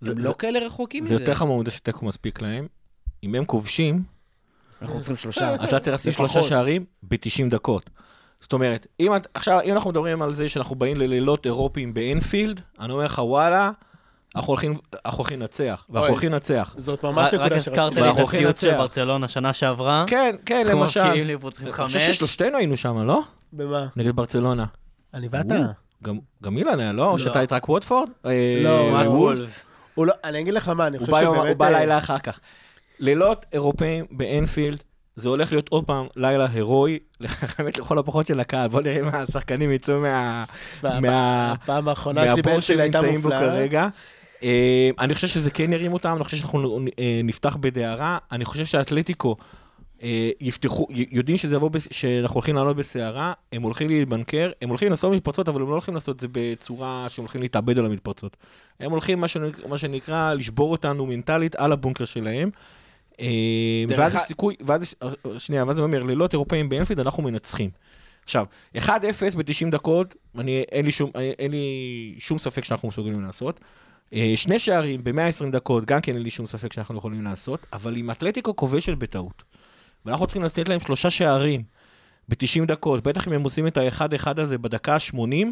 זה- הם זה- לא כאלה רחוקים זה מזה. יותר חמור מזה שתיקו מספיק להם. אם הם כובשים, אנחנו צריכים שלושה. אתה צריך לשים. שלושה שערים ב-90 דקות. זאת אומרת, אם את, עכשיו, אם אנחנו מדברים על זה שאנחנו באים ללילות אירופיים באנפילד, אני אומר לך, וואלה, אנחנו הולכים אנחנו הולכים לנצח, ואנחנו. הולכים לנצח. זאת רק ממש רק נקודה הזכרת שרציתי. לי את ואנחנו הולכים הסיוט של. ברצלונה שנה שעברה. כן, כן, אנחנו למשל. מבקיעים ליברפול צריכים אני חושב חמש. ששלושתנו היינו שם, לא? במה? נגד ברצלונה. אני ואתה. גם- גם אילן היה, לא? או לא. שאתה היית רק ווטפורד? אה, לא, רק וולפס? לא, אני אגיד לך מה, אני חושב שבאמת... הוא בא אה, לילה אחר כך. לילות אירופאים באנפילד, זה הולך להיות עוד פעם לילה הירואי, באמת לכל הפחות של הקהל. בוא נראה אם השחקנים יצאו מה... מה- הפעם האחרונה שלי באנפילד הייתה שנמצאים בו מופלאה. אה, אני חושב שזה כן ירים אותם, אני חושב שאנחנו אה, נפתח בדהרה. אני חושב שהאתלטיקו אה, יפתחו, יודעים שזה יבוא, שאנחנו הולכים לעלות בסערה, הם הולכים להתבנקר, הם הולכים לעשות מתפרצות, אבל הם לא הולכים לעשות את זה בצורה שהם הולכים להתאבד על המתפרצות. הם הולכים, מה שנקרא, מה שנקרא לשבור אותנו מנטלית על הבונקר שלהם. ואז יש סיכוי, ואז יש, שנייה, ואז אני אומר, לילות אירופאים באנפילד, אנחנו מנצחים. עכשיו, 1-0 ב-90 דקות, אני, אין, לי שום, אין לי שום ספק שאנחנו מסוגלים לעשות. אה, שני שערים ב-120 דקות, גם כן אין לי שום ספק שאנחנו יכולים לעשות, אבל אם אתלטיקו כובשת בטעות, ואנחנו צריכים לתת להם שלושה שערים ב-90 דקות, בטח אם הם עושים את האחד-אחד הזה בדקה ה-80,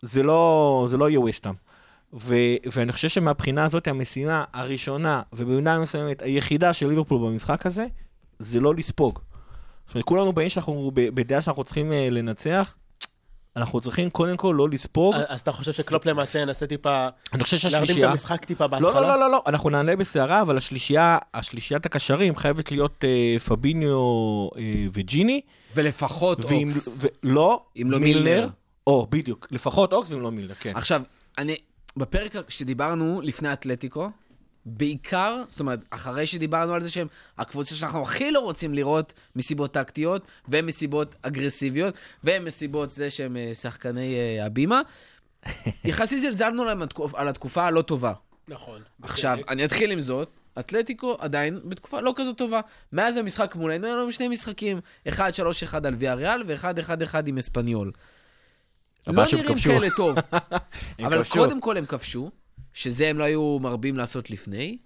זה לא, זה לא יהיה וסטאם. ו- ואני חושב שמבחינה הזאת המשימה הראשונה, ובמידה מסוימת היחידה של ליברפול במשחק הזה, זה לא לספוג. זאת אומרת, כולנו באים שאנחנו, בדעה שאנחנו צריכים אה, לנצח, אנחנו צריכים קודם כל לא לספוג. אז אתה חושב שקלופ למעשה ינסה טיפה אני חושב להרדים את שהשלישייה... המשחק טיפה בהתחלה? לא, לא, לא, לא, לא, אנחנו נעלה בסערה, אבל השלישייה, השלישיית הקשרים חייבת להיות אה, פביניו אה, וג'יני, ולפחות אוקס. לא, אם לא מילנר. או, בדיוק, לפחות אוקס ואם לא מילנר, כן. עכשיו, אני, בפרק שדיברנו לפני אתלטיקו, בעיקר, זאת אומרת, אחרי שדיברנו על זה שהם הקבוצה שאנחנו הכי לא רוצים לראות מסיבות טקטיות, ומסיבות אגרסיביות, ומסיבות זה שהם אה, שחקני אה, הבימה, יחסית זלזלנו להם התקופ- על התקופה הלא טובה. נכון. עכשיו, אני אתחיל עם זאת. אתלטיקו עדיין בתקופה לא כזו טובה. מאז המשחק מולנו, היו לנו שני משחקים. 1-3-1 על ויה ריאל, ו-1-1-1 עם אספניול. לא נראים. כאלה טוב. אבל. קודם כל הם כבשו, שזה הם לא היו מרבים לעשות לפני,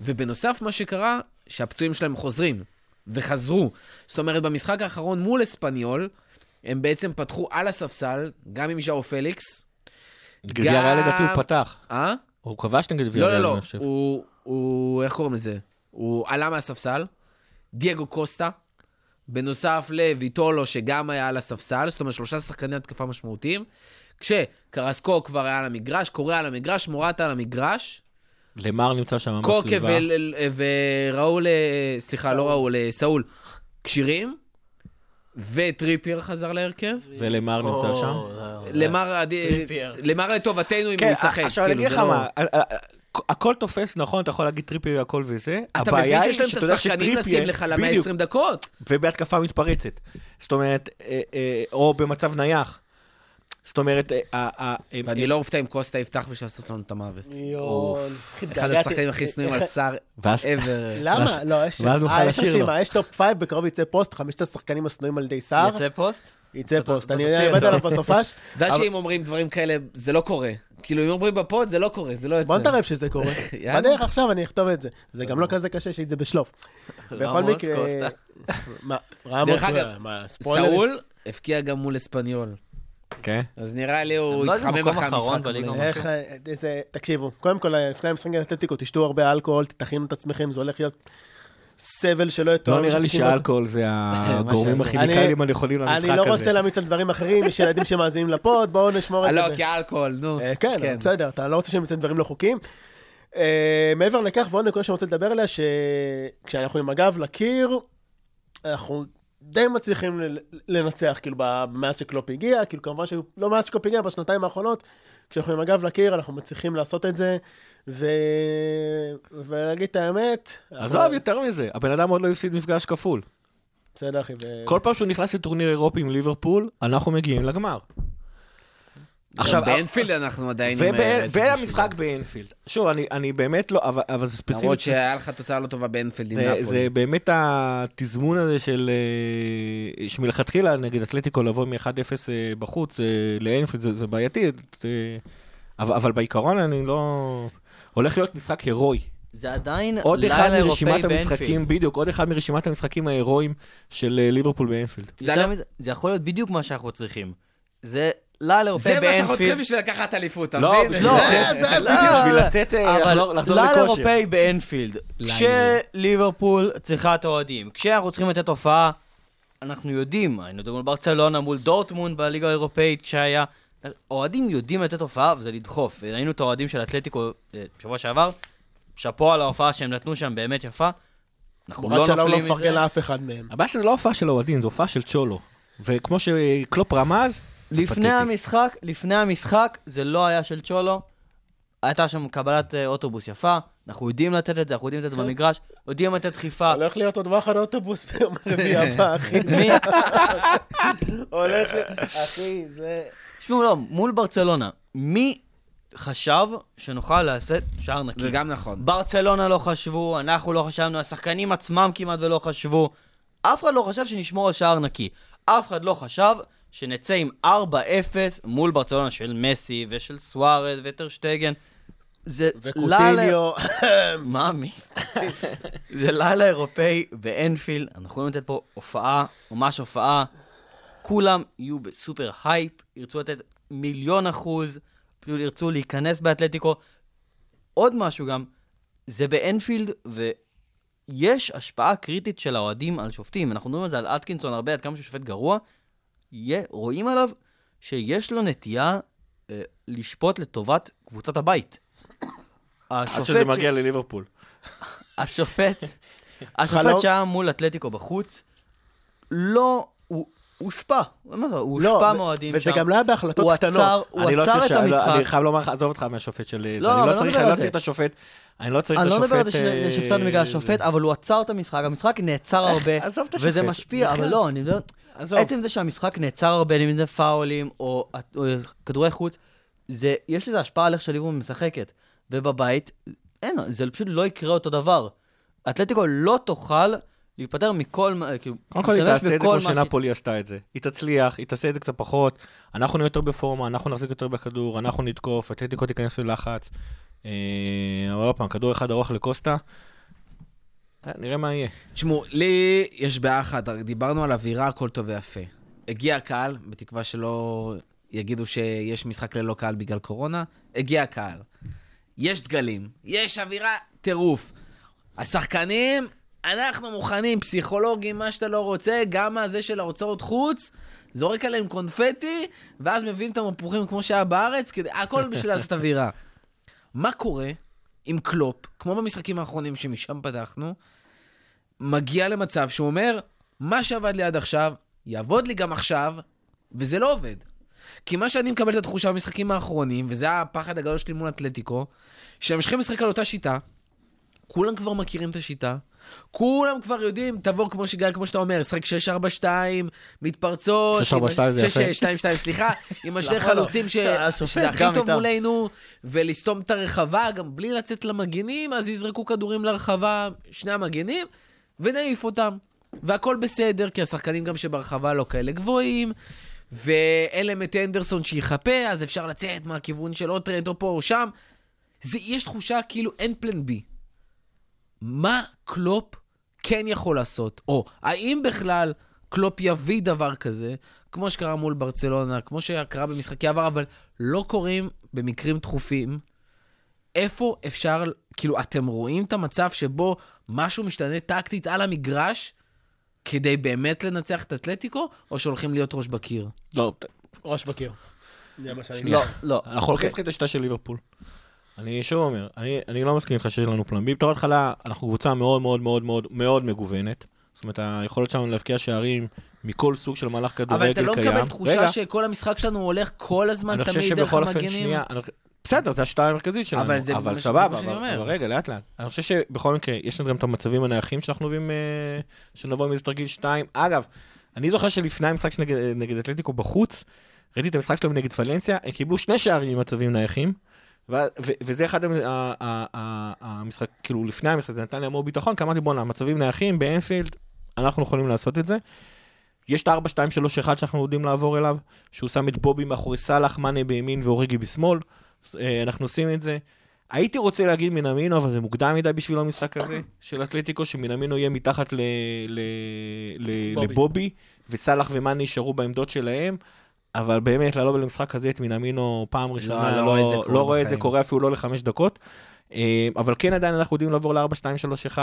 ובנוסף, מה שקרה, שהפצועים שלהם חוזרים, וחזרו. זאת אומרת, במשחק האחרון מול אספניול, הם בעצם פתחו על הספסל, גם עם ז'או פליקס. גביע ריאל לדעתי הוא פתח. אה? הוא כבש נגד גביע לא, ריאל, לא, לא. אני חושב. הוא, הוא, איך קוראים לזה? הוא עלה מהספסל, דייגו קוסטה, בנוסף לויטולו, שגם היה על הספסל, זאת אומרת, שלושה שחקני התקפה משמעותיים, כשקרסקו כבר היה על המגרש, קורא על המגרש, מורטה על המגרש, למר נמצא שם קוקה בסביבה. ול- וראול, אה, סליחה, לא ראול, אה, סאול, כשירים, וטריפייר חזר להרכב. ולמר נמצא שם. למר טריפייר. למר לטובתנו אם כן, הוא ישחק. עכשיו אני כאילו, אגיד לך לא- מה, הכל תופס, נכון, אתה יכול להגיד טריפי הכל וזה. אתה הבעיה מבין היא שיש להם שאתה את יודע השחקנים שטריפייר- לשים לך בדיוק, ל-120 דקות? ובהתקפה מתפרצת. זאת אומרת, אה, אה, או במצב נייח. זאת אומרת, אה, אה, אה, ואני לא אופתע אם קוסטה יפתח בשביל לעשות לנו את המוות. יון. אחד השחקנים הכי שנואים על סער ever. למה? לא, יש יש. רשימה, יש top five, בקרוב יצא פוסט, חמשת השחקנים השנואים על ידי סער. יוצא פוסט? יצא פוסט, אני עובד. עליו בסופש. אתה יודע שאם אומרים דברים כאלה, זה לא קורה. כאילו, אם אומרים בפוד, זה לא קורה, זה לא יוצא. בוא נתערב שזה קורה. בדרך עכשיו אני אכתוב את זה. זה גם לא כזה קשה שיש את זה בשלוף. בכל רמוס, מקרה... קוסטה. מה, רמוס, מה, ספוילרים? סאול הבקיע גם מול אספניול. כן. אז נראה לי הוא לא התחמם אחרי המשחק. מולנו. איך, אה, זה, תקשיבו, קודם כל, לפני המשחק האתלטיקו, תשתו הרבה אלכוהול, תכינו את עצמכם, זה הולך להיות סבל שלא יתואר. לא נראה לי במשך 90 דקות. שאלכוהול זה הגורמים. הכימיקליים הנכונים למשחק הזה. אני לא רוצה להמיץ על דברים אחרים, יש ילדים שמאזינים לפוד, בואו נשמור אה, את זה. לא, כי אלכוהול, נו. אה, כן, אבל בסדר, אתה לא רוצה שהם יצאו דברים לא חוקיים. אה, מעבר לכך, ועוד נקודה שאני רוצה לדבר עליה, שכשאנחנו עם הגב לקיר, אנחנו די מצליחים לנצח, כאילו, מאז שקלופ הגיע, כאילו, כמובן שהיו, לא מאז שקלופ הגיע, בשנתיים האחרונות, כשאנחנו עם הגב לקיר, אנחנו מצליחים לעשות את זה, ו... ולהגיד את האמת, עזוב, יותר מזה, הבן אדם עוד לא הפסיד מפגש כפול. בסדר, אחי. ו- כל פעם שהוא נכנס לטורניר אירופי עם ליברפול, אנחנו מגיעים לגמר. עכשיו, באנפילד אנחנו עדיין... אה, והמשחק. באנפילד. שוב, אני- אני באמת לא, אבל אבל זה ספציפית. למרות שהיה לך תוצאה לא טובה באנפילד עם זה, נפולי. זה באמת התזמון הזה של... אה, שמלכתחילה נגד אתלטיקו לבוא מ-1-0 אה, בחוץ אה, לאנפילד זה, זה בעייתי, אה, אבל, אבל בעיקרון אני לא... הולך להיות משחק הירואי. זה עדיין עוד אחד לילה אירופאי מרשימת באנפילד. המשחקים, בדיוק, עוד אחד מרשימת המשחקים ההירואיים של אה, ליברפול באנפילד. זה יכול להיות בדיוק מה שאנחנו צריכים. זה לילה אירופאי זה באנפילד. מה שאנחנו צריכים בשביל לקחת אליפות, אתה לא, מבין? לא, לא, בשביל לצאת, אה, לחזור- לכושר. אירופאי באנפילד. כשליברפול צריכה את האוהדים, כשאנחנו צריכים לתת הופעה, אנחנו יודעים, היינו מול ברצלונה, מול דורטמונד בליגה האירופאית כשהיה, אוהדים יודעים לתת הופעה וזה לדחוף. ראינו את האוהדים של אתלטיקו אה, בשבוע שעבר, שאפו על ההופעה שהם נתנו שם, באמת יפה. אנחנו לא שלום לא נופלים מפרגן מזה. לאף אחד מהם. הבעיה שזה לא הופעה של האוהדים, זו הופעה של צ'ולו. וכמו שקלופ רמז, לפני. המשחק, לפני המשחק, זה לא היה של צ'ולו. הייתה שם קבלת אה, אוטובוס יפה, אנחנו יודעים לתת את זה, אנחנו יודעים לתת את זה במגרש, יודעים לתת דחיפה. הולך להיות עוד ואחד אוטובוס ביום רביעי הבא, אחי. מי- הולך. אחי, זה... תשמעו, לא, מול ברצלונה, מי חשב שנוכל לעשות שער נקי? זה גם נכון. ברצלונה לא חשבו, אנחנו לא חשבנו, השחקנים עצמם כמעט ולא חשבו. אף אחד לא חשב שנשמור על שער נקי. אף אחד לא חשב שנצא עם 4-0 מול ברצלונה של מסי ושל סוארז וטר שטגן. זה. וקוטיניו. מה, מי? זה לילה אירופאי באנפילד, אנחנו יכולים לתת פה הופעה, ממש הופעה. כולם יהיו ב super hype, ירצו לתת מיליון אחוז, פשוט ירצו להיכנס באתלטיקו. עוד משהו גם, זה באנפילד, ויש השפעה קריטית של האוהדים על שופטים. אנחנו מדברים על זה על אטקינסון הרבה, עד כמה שהוא שופט גרוע. רואים עליו שיש לו נטייה אה, לשפוט לטובת קבוצת הבית. עד שזה ש- מגיע לליברפול. השופט, השופט שהיה מול אתלטיקו בחוץ, לא, הושפע, מה זה, הוא לא, הושפע ו- מהאוהדים וזה שם. גם לא היה בהחלטות קטנות. הוא אני לא עצר צריך את לא, המשחק. אני חייב לומר לך, עזוב אותך מהשופט של זה. לא, אני לא צריך את השופט. אני לא צריך את אני לא השופט... מדבר על זה אה, ששופט בגלל השופט, אבל הוא עצר את המשחק, המשחק נעצר הרבה, עזוב את וזה השופט. משפיע, אבל. לא, אני מדבר... עזוב. עצם זה שהמשחק נעצר הרבה, אם זה פאולים או או כדורי חוץ, זה, יש לזה השפעה על איך שליברמן משחקת. ובבית, אין, זה פשוט לא יקרה אותו דבר. אתלטיקו לא תוכל להיפטר מכל, מה- כאילו, קודם כל היא תעשה את זה כמו שנפולי עשתה את זה. היא תצליח, היא תעשה את זה קצת פחות, אנחנו נהיה יותר בפורמה, אנחנו נחזיק יותר בכדור, אנחנו נתקוף, אתלטיקו תיכנס ללחץ. אה, אבל עוד פעם, כדור אחד ארוך לקוסטה. אה, נראה מה יהיה. תשמעו, לי יש בעיה אחת, דיברנו על אווירה, הכל טוב ויפה. הגיע הקהל, בתקווה שלא יגידו שיש משחק ללא קהל בגלל קורונה, הגיע הקהל. יש דגלים, יש אווירה, טירוף. השחקנים, אנחנו מוכנים, פסיכולוגים, מה שאתה לא רוצה, גם הזה של ההוצאות חוץ, זורק עליהם קונפטי, ואז מביאים את המפוחים כמו שהיה בארץ, כדי, הכל בשביל לעשות אווירה. מה קורה עם קלופ, כמו במשחקים האחרונים שמשם פתחנו, מגיע למצב שהוא אומר, מה שעבד לי עד עכשיו, יעבוד לי גם עכשיו, וזה לא עובד. כי מה שאני מקבל את התחושה במשחקים האחרונים, וזה הפחד הגדול שלי מול אתלטיקו, שהם ממשיכים לשחק על אותה שיטה, כולם כבר מכירים את השיטה, כולם כבר יודעים, תבוא כמו שגל, כמו שאתה אומר, שחק 6-4-2, מתפרצות. 6-4-2 זה יפה. 6-2-2, סליחה, עם השני לא? חלוצים ש... השופט שזה הכי טוב. מולנו, ולסתום את הרחבה, גם בלי לצאת למגנים, אז יזרקו כדורים לרחבה, שני המגנים, ונעיף אותם. והכל בסדר, כי השחקנים גם שברחבה לא כאלה גבוהים, ואין להם את אנדרסון שיחפה, אז אפשר לצאת מהכיוון של עוד טרנד או פה או שם. זה, יש תחושה כאילו אין plan B. מה קלופ כן יכול לעשות? או האם בכלל קלופ יביא דבר כזה, כמו שקרה מול ברצלונה, כמו שקרה במשחקי עבר, אבל לא קורים במקרים דחופים. איפה אפשר, כאילו, אתם רואים את המצב שבו משהו משתנה טקטית על המגרש כדי באמת לנצח את אתלטיקו, או שהולכים להיות ראש בקיר? לא, ראש בקיר. זה מה שאני... לא, לא. אנחנו הולכים לשחק את השיטה של ליברפול. אני שוב אומר, אני, אני לא מסכים איתך שיש לנו פלן. בתור התחלה, אנחנו קבוצה מאוד מאוד מאוד מאוד מאוד מגוונת. זאת אומרת, היכולת שלנו להבקיע שערים מכל סוג של מהלך כדורגל אבל קיים. אתה לא מקבל תחושה רגע, שכל המשחק שלנו הולך כל הזמן אני חושב תמיד דרך המגנים? שנייה, אני- בסדר, זה השיטה המרכזית שלנו. אבל זה אבל סבבה, אבל, אומר. אבל רגע, לאט לאט. אני חושב שבכל מקרה, יש לנו גם את המצבים הנייחים שאנחנו אוהבים, אה, שנבוא מאיזה תרגיל 2. אגב, אני זוכר שלפני המשחק שנגד נגד אתלטיקו בחוץ, ראיתי את המשחק שלהם נגד פלנסיה, הם קיבלו שני שערים עם מצבים נייחים, ו- ו- וזה אחד המשחק, כאילו לפני המשחק, זה נתן לי המון ביטחון, כי אמרתי בואנה, מצבים נייחים באנפילד, אנחנו יכולים לעשות את זה. יש את ה-4-2-3-1 שאנחנו יודעים לעבור אליו, שהוא שם את בובי מאחורי סאלח, מאנה בימין ואוריגי בשמאל. אה, אנחנו עושים את זה. הייתי רוצה להגיד מנמינו, אבל זה מוקדם מדי בשבילו המשחק הזה של אתלטיקו, שמנמינו יהיה מתחת ל- ל- ל- בובי. לבובי, וסאלח ומאנה יישארו בעמדות שלהם. אבל באמת, לעלות למשחק הזה את מנמינו פעם ראשונה, לא לא, לא, לא רואה את זה בחיים. קורה אפילו לא לחמש דקות. אה, אבל כן עדיין אנחנו יודעים לעבור ל-4-2-3-1.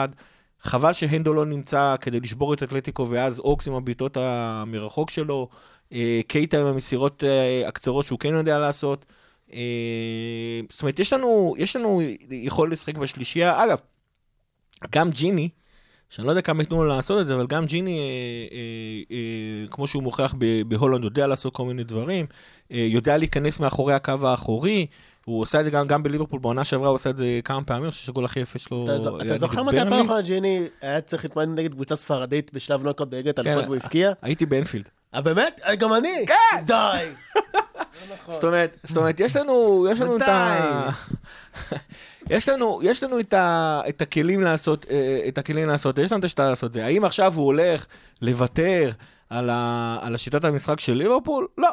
חבל שהנדו לא נמצא כדי לשבור את אתלטיקו, ואז אוקס עם הבעיטות המרחוק שלו, אה, קייטה עם המסירות אה, הקצרות שהוא כן יודע לעשות. זאת אומרת, יש לנו, יש לנו יכול לשחק בשלישייה. אגב, גם ג'יני, שאני לא יודע כמה ייתנו לו לעשות את זה, אבל גם ג'יני, אה, אה, אה, כמו שהוא מוכיח בהולנד, יודע לעשות כל מיני דברים, אה, יודע להיכנס מאחורי הקו האחורי, הוא עושה את זה גם, גם בליברפול, בעונה שעברה הוא עשה את זה כמה פעמים, אני חושב שהגול הכי יפה שלו אתה אתה זוכר מתי. הפעם האחרונה ג'יני היה צריך להתמודד נגד קבוצה ספרדית בשלב נוקאוט בליגת אלופות כן, והוא הבקיע? הייתי באנפילד. אה, באמת? אה, גם אני? כן! די! זאת אומרת, זאת אומרת, יש לנו, יש לנו את ה... יש לנו, יש לנו את, ה, את הכלים לעשות, אה, את הכלים לעשות, יש לנו את השיטה לעשות את זה. האם עכשיו הוא הולך לוותר על, ה, על השיטת המשחק של ליברפול? לא.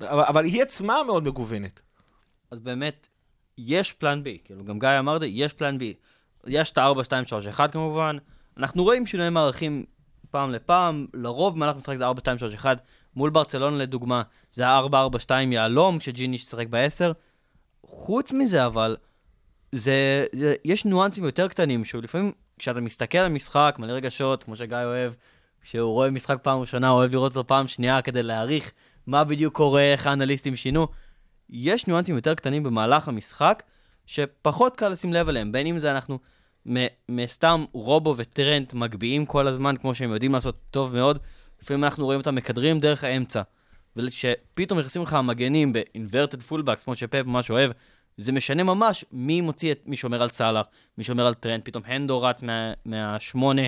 אבל, אבל היא עצמה מאוד מגוונת. אז באמת, יש פלן בי, כאילו, גם גיא אמר את זה, יש פלן בי. יש את ה-4, 2, 3, 1 כמובן. אנחנו רואים שינויי מערכים פעם לפעם, לרוב במהלך משחק זה 4, 2, 3, 1. מול ברצלונה לדוגמה, זה ה-4, 4, 2 יהלום, כשג'יני שיחק ב-10. חוץ מזה אבל, זה, זה, יש ניואנסים יותר קטנים, שלפעמים כשאתה מסתכל על משחק, מלא רגשות, כמו שגיא אוהב, כשהוא רואה משחק פעם ראשונה, הוא אוהב לראות אותו פעם שנייה כדי להעריך מה בדיוק קורה, איך האנליסטים שינו. יש ניואנסים יותר קטנים במהלך המשחק, שפחות קל לשים לב אליהם, בין אם זה אנחנו מסתם רובו וטרנט מגביהים כל הזמן, כמו שהם יודעים לעשות טוב מאוד, לפעמים אנחנו רואים אותם מקדרים דרך האמצע. וכשפתאום נכנסים לך המגנים ב-inverted fullbacks, כמו שפפ ממש אוהב, זה משנה ממש מי מוציא את מי שומר על סאלח, מי שומר על טרנד, פתאום הנדו רץ מה, מהשמונה.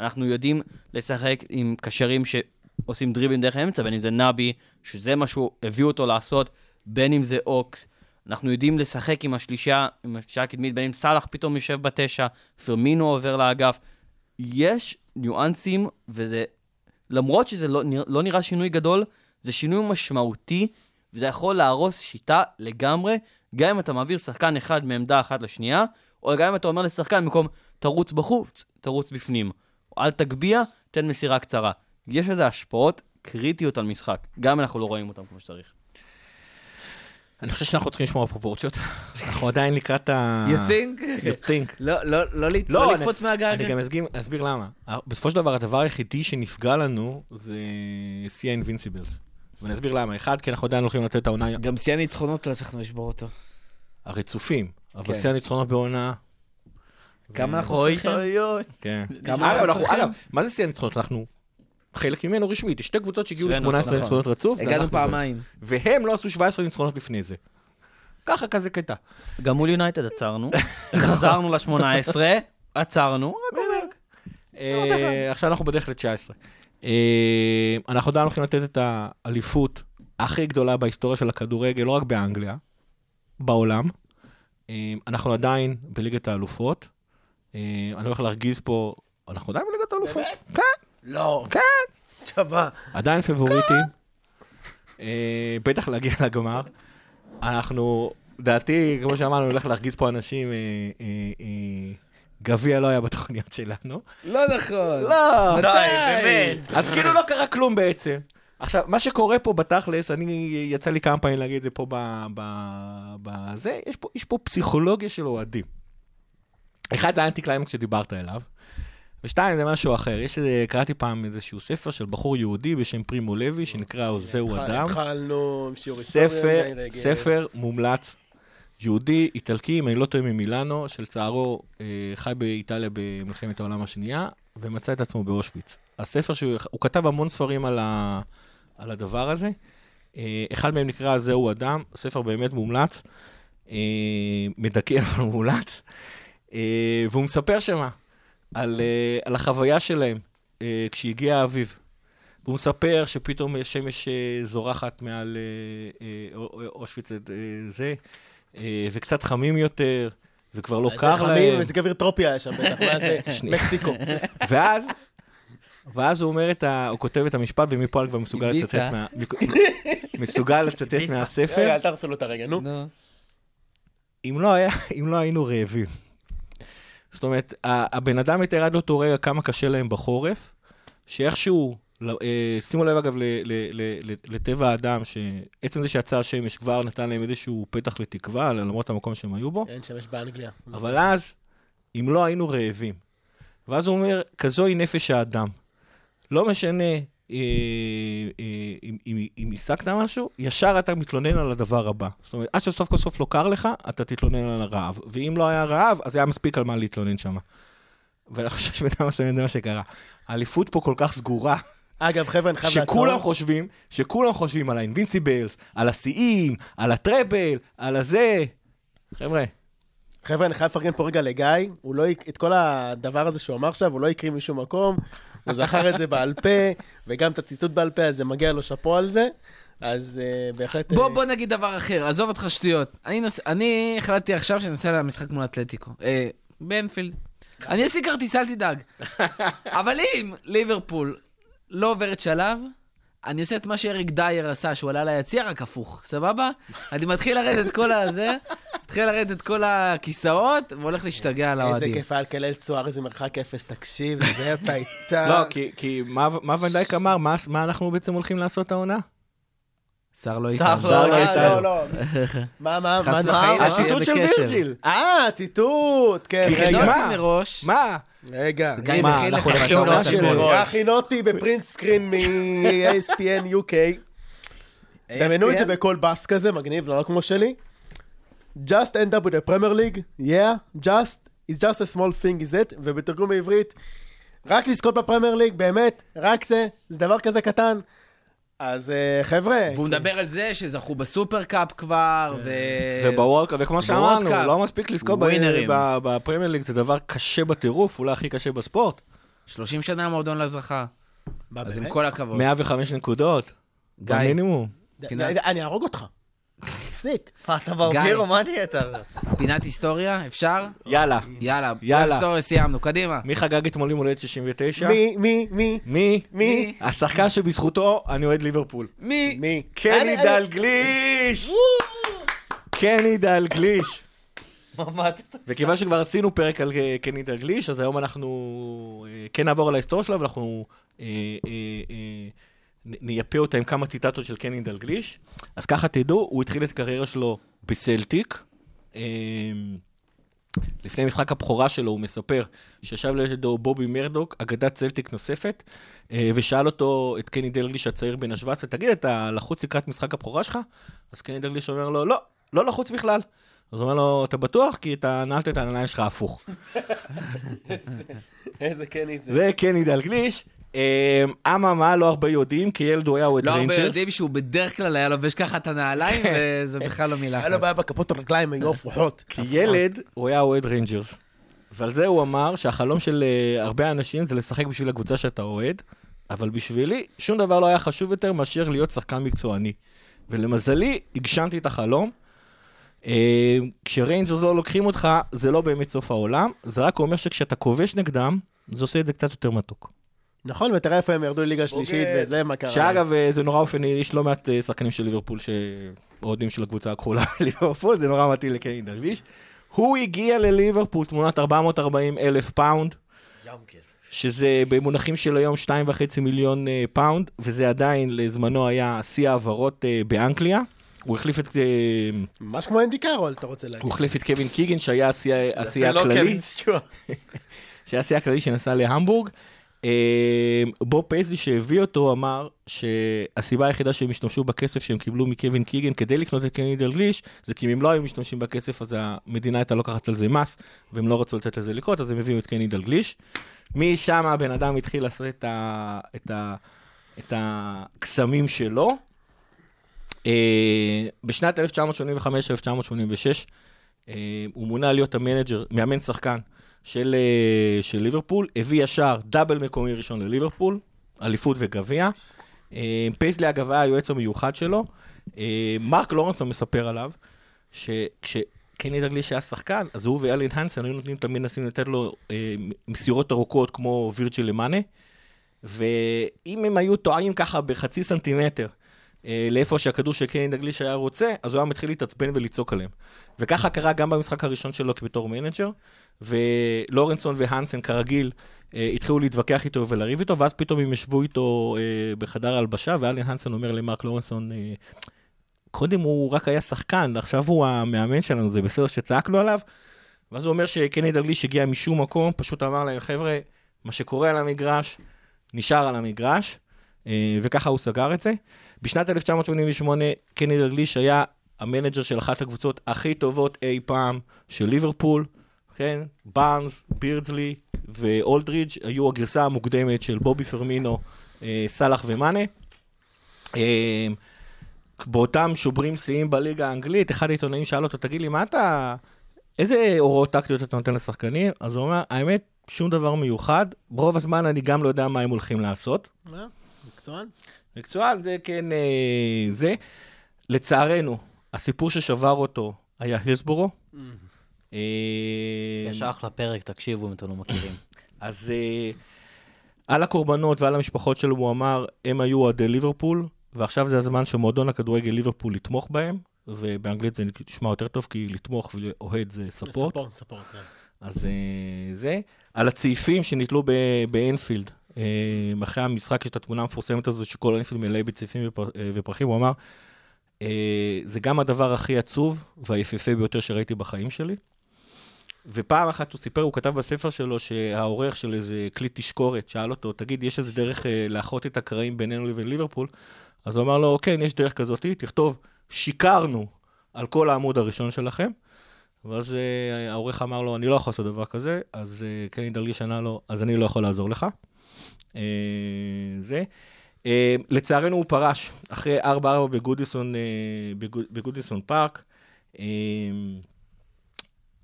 אנחנו יודעים לשחק עם קשרים שעושים דריבלים דרך האמצע, בין אם זה נבי, שזה מה שהוא הביא אותו לעשות, בין אם זה אוקס. אנחנו יודעים לשחק עם השלישה, עם השלישה הקדמית, בין אם סאלח פתאום יושב בתשע, פרמינו עובר לאגף. יש ניואנסים, וזה, למרות שזה לא, לא נראה שינוי גדול, זה שינוי משמעותי, וזה יכול להרוס שיטה לגמרי, גם אם אתה מעביר שחקן אחד מעמדה אחת לשנייה, או גם אם אתה אומר לשחקן במקום תרוץ בחוץ, תרוץ בפנים. או אל תגביה, תן מסירה קצרה. יש לזה השפעות קריטיות על משחק, גם אם אנחנו לא רואים אותם כמו שצריך. אני חושב שאנחנו צריכים לשמור על פרופורציות. אנחנו עדיין לקראת ה... You think? You think. לא, לא, לא, לא, לקפוץ מהגג. אני גם אסביר למה. בסופו של דבר, הדבר היחידי שנפגע לנו זה שיא האינבינסיבלס. ואני אסביר למה. אחד, כי אנחנו עדיין הולכים לתת את העונה גם שיא הניצחונות לא הצלחנו לשבור אותו. הרצופים, אבל כן. שיא הניצחונות בעונה... כמה אנחנו אוי צריכים? אוי אוי. כן. כמה אנחנו- צריכים? אגב, מה זה שיא הניצחונות? אנחנו חלק ממנו רשמית. יש שתי קבוצות שהגיעו אצלנו, ל-18 נכון. ניצחונות רצוף. הגענו. פעמיים. והם לא עשו 17 ניצחונות לפני זה. ככה כזה קטע. גם מול יונייטד עצרנו, חזרנו ל-18, עצרנו, רק אומר. אה, עכשיו אנחנו בדרך ל-19. אה, אנחנו עדיין הולכים לתת את האליפות הכי גדולה בהיסטוריה של הכדורגל, לא רק באנגליה, בעולם. אה, אנחנו עדיין בליגת האלופות. אני הולך להרגיז פה, אנחנו עדיין בליגת האלופות. כן, לא. כן. שמה. עדיין פבוריטים. אה, בטח להגיע לגמר. אנחנו, דעתי, כמו שאמרנו, הולך להרגיז פה אנשים, אה, אה, גביע לא היה בתוכניות שלנו. לא נכון. לא. מתי? באמת. אז כאילו לא קרה כלום בעצם. עכשיו, מה שקורה פה בתכלס, אני, יצא לי כמה פעמים להגיד את זה פה ב... ב, ב זה, יש פה, יש פה פסיכולוגיה של אוהדים. אחד זה האנטי קליימקס שדיברת אליו, ושתיים זה משהו אחר. יש איזה, קראתי פעם איזשהו ספר של בחור יהודי בשם פרימו לוי, שנקרא זהו אדם. התחלנו עם שיעור היסטוריה. ספר, מומלץ. יהודי, איטלקי, אם אני לא טועה ממילאנו, שלצערו אה, חי באיטליה במלחמת העולם השנייה, ומצא את עצמו באושוויץ. הספר שהוא הוא כתב המון ספרים על, ה, על הדבר הזה. אה, אחד מהם נקרא זהו אדם, ספר באמת מומלץ. אה, מדכא אבל אה, והוא מספר שמה על, אה, על החוויה שלהם אה, כשהגיע האביב. והוא מספר שפתאום שמש אה, זורחת מעל או- או- אושוויץ אה, זה, אה, וקצת חמים יותר, וכבר לא קר איזה חמים, להם. מזג אוויר טרופי היה שם בטח, מה זה? מקסיקו. ואז, ואז הוא אומר את ה... הוא כותב את המשפט, ומפה אני כבר מסוגל. לצטט מה... מסוגל לצטט רגע, מהספר. אל תהרסו לו את הרגע, נו. לא, אם לא היינו רעבים. זאת אומרת, הבן אדם מתאר עד לאותו רגע כמה קשה להם בחורף, שאיכשהו, ל- אה, שימו לב אגב לטבע האדם, שעצם זה שיצא השמש כבר נתן להם איזשהו פתח לתקווה, למרות המקום שהם היו בו, אין שמש באנגליה. אבל אז, אם לא היינו רעבים. ואז הוא אומר, כזוהי נפש האדם. לא משנה אם, אם, אם השגת משהו, ישר אתה מתלונן על הדבר הבא. זאת אומרת, עד שסוף כל סוף לא קר לך, אתה תתלונן על הרעב. ואם לא היה רעב, אז היה מספיק על מה להתלונן שם. ואני חושב אדם זה מה שקרה. האליפות פה כל כך סגורה, אגב, חבר'ה, אני חייב לעצור. שכולם חושבים, שכולם חושבים על האינבינסיבלס, על השיאים, על הטראבל, על הזה. חבר'ה, חבר'ה, אני חייב לפרגן פה רגע לגיא, הוא לא, את כל הדבר הזה שהוא אמר עכשיו, הוא לא הקריא משום מקום, הוא זכר את זה בעל פה, וגם את הציטוט בעל פה, אז זה מגיע לו שאפו על זה, אז uh, בהחלט... בוא, אה, בוא נגיד דבר אחר, עזוב אותך שטויות. אני, נוס... אני החלטתי עכשיו שאני נוסע למשחק מול אתלטיקו. אה, באנפילד. אני אשיג כרטיס, אל תדאג. אבל אם ליברפול לא עוברת שלב, אני עושה את מה שאריק דייר עשה, שהוא עלה ליציע, רק הפוך, סבבה? אני מתחיל לרדת את כל הזה, מתחיל לרדת את כל הכיסאות, והולך להשתגע על איזה האוהדים. כיף היה לקלל צוער, איזה מרחק אפס, תקשיב, זה אתה איתה. לא, כי, כי מה, מה ונדייק אמר? מה, מה אנחנו בעצם הולכים לעשות העונה? שר לא שר איתנו. לא אה, איתנו. לא, לא. מה, מה, מה, מה? שיהיה הציטוט של. וירג'יל. אה, ציטוט, כן. מה? מה? רגע. מה, מכין לך אנחנו נעשה חתונה עונה של של- גול. הכי נוטי בפרינט סקרין מ-ASPN UK. דמיינו את זה בקול בס כזה, מגניב, לא כמו שלי. Just end up with a Premier League, yeah, just, it's just a small thing is it, ובתרגום בעברית, רק לזכות בפרמייר ליג, באמת, רק זה, זה דבר כזה קטן. אז אה, חבר'ה, והוא מדבר על זה שזכו ב Super Cup כבר, ו... וב World Cup, וכמו שאמרנו. לא מספיק לזכות בפרמייר ליג, זה דבר קשה בטירוף, אולי הכי קשה בספורט. 30 שנה המועדון לא זכה. אז עם? כל הכבוד. 105 נקודות, במינימום. אני אהרוג אותך. תפסיק. מה, אתה ברבירו? מה תהיה אתה? פינת היסטוריה, אפשר? יאללה. יאללה, יאללה. היסטוריה סיימנו, קדימה. מי חגג אתמול יום הולדת 69? מי, מי, מי, מי? מי, השחקן שבזכותו אני אוהד ליברפול. מי? מי? קני דלגליש! קני דלגליש! וכיוון שכבר עשינו פרק על אה, קני דלגליש, אז היום אנחנו אה, כן נעבור על ההיסטוריה שלו, ואנחנו אה, נייפה אותה עם כמה ציטטות של קני דלגליש. אז ככה תדעו, הוא התחיל את הקריירה שלו בסלטיק. אה, לפני משחק הבכורה שלו הוא מספר שישב לידו בובי מרדוק, אגדת צלטיק נוספת, אה, ושאל אותו, את קני דלגליש הצעיר בן ה-17, תגיד, אתה לחוץ לקראת משחק הבכורה שלך? אז קני דלגליש אומר לו, לא, לא לחוץ בכלל. אז הוא אומר לו, אתה בטוח? כי אתה נעלת את העיניים שלך הפוך. איזה קני זה. זה קני דלגליש. אה, אממה, לא הרבה יודעים, כי ילד הוא היה אוהד לא הרבה ריינג'רס. יודעים שהוא בדרך כלל היה לובש ככה את הנעליים, וזה בכלל לא מילה היה לו בעיה בכפות הרגליים, היו הפוכות. כי ילד הוא היה אוהד ריינג'רס. ועל זה הוא אמר שהחלום של אה, הרבה אנשים זה לשחק בשביל הקבוצה שאתה אוהד, אבל בשבילי שום דבר לא היה חשוב יותר מאשר להיות שחקן מקצועני. ולמזלי, הגשמתי את החלום. אה, כשריינג'רס לא לוקחים אותך, זה לא באמת סוף העולם, זה רק אומר שכשאתה כובש נגדם, זה עושה את זה קצת יותר מתוק. נכון, ותראה איפה הם ירדו לליגה שלישית, אוקיי. וזה מה קרה. שאגב, אה, זה נורא אופייני, יש לא מעט אה, שחקנים של ליברפול שאוהדים של הקבוצה הכחולה בליברפול, זה נורא מתאים לקני דלגליש. הוא הגיע לליברפול תמורת 440 אלף פאונד, שזה במונחים של היום 2.5 מיליון אה, פאונד, וזה עדיין לזמנו היה שיא העברות באנגליה. הוא החליף את, ממש כמו אנדי קארול, אתה רוצה להגיד. הוא החליף את קווין קיגן, שהיה השיא השיא זה לא הכללי. קווין סטיוארט. שהיה השיא הכללי שנסע להמבורג. אה, בוב פייסלי שהביא אותו אמר שהסיבה היחידה שהם השתמשו בכסף שהם קיבלו מקווין קיגן כדי לקנות את קני דלגליש, זה כי אם הם לא היו משתמשים בכסף אז המדינה הייתה לוקחת על זה מס, והם לא רצו לתת לזה לקרות, אז הם הביאו את קני דלגליש. משם הבן אדם התחיל לעשות את, ה, את, ה, את הקסמים שלו. אה, בשנת 1985-1986, אה, הוא מונה להיות המנג'ר, מאמן שחקן של, אה, של ליברפול, הביא ישר דאבל מקומי ראשון לליברפול, אליפות וגביע. אה, פייסלי אגב היה היועץ המיוחד שלו. אה, מרק לורנסון מספר עליו, שכשקני דלגליש היה שחקן, אז הוא ואלן הנסן היו נותנים תמיד מנסים לתת לו מסירות ארוכות כמו וירג'יל למאנה, ואם הם היו טועים ככה בחצי סנטימטר, לאיפה שהכדור של קני דלגליש היה רוצה, אז הוא היה מתחיל להתעצבן ולצעוק עליהם. וככה קרה גם במשחק הראשון שלו בתור מנג'ר, ולורנסון והנסן כרגיל אה, התחילו להתווכח איתו ולריב איתו, ואז פתאום הם ישבו איתו אה, בחדר ההלבשה, ואלן הנסן אומר למרק לורנסון, אה, קודם הוא רק היה שחקן, עכשיו הוא המאמן שלנו, זה בסדר שצעקנו עליו? ואז הוא אומר שקני דלגליש הגיע משום מקום, פשוט אמר להם, חבר'ה, מה שקורה על המגרש, נשאר על המגרש, אה, וככה הוא סגר את זה. בשנת 1988, קני דלגליש היה המנג'ר של אחת הקבוצות הכי טובות אי פעם של ליברפול, כן? בארנס, בירדסלי ואולדרידג' היו הגרסה המוקדמת של בובי פירמינו, אה, סאלח ומאנה. אה, באותם שוברים שיאים בליגה האנגלית, אחד העיתונאים שאל אותו, תגיד לי, מה אתה... איזה הוראות טקטיות אתה נותן לשחקנים? אז הוא אומר, האמת, שום דבר מיוחד. רוב הזמן אני גם לא יודע מה הם הולכים לעשות. אה, מקצוען. מקצוען, זה כן, אה, זה. לצערנו, הסיפור ששבר אותו היה הילסבורו. אה, יש אחלה פרק, תקשיבו אם אתם לא מכירים. אז אה, על הקורבנות ועל המשפחות שלו הוא אמר, הם היו אוהדי ליברפול, ועכשיו זה הזמן שמועדון הכדורגל ליברפול לתמוך בהם, ובאנגלית זה נשמע יותר טוב, כי לתמוך ואוהד זה ספורט. ספורט, ספורט, כן. אז אה, זה. על הצעיפים שנתלו ב- באנפילד, אחרי המשחק יש את התמונה המפורסמת הזאת שכל אנפילד מלא בצעיפים ופר- אה, ופרחים, הוא אמר, אה, זה גם הדבר הכי עצוב והיפהפה ביותר שראיתי בחיים שלי. ופעם אחת הוא סיפר, הוא כתב בספר שלו שהעורך של איזה כלי תשקורת שאל אותו, תגיד, יש איזה דרך אה, לאחות את הקרעים בינינו לבין ליברפול? אז הוא אמר לו, כן, יש דרך כזאתי, תכתוב, שיקרנו על כל העמוד הראשון שלכם. ואז אה, העורך אמר לו, אני לא יכול לעשות דבר כזה, אז אה, קני דרליש ענה לו, אז אני לא יכול לעזור לך. אה, זה. אה, לצערנו הוא פרש, אחרי 4-4 בגודיסון, אה, בגוד- בגודיסון פארק.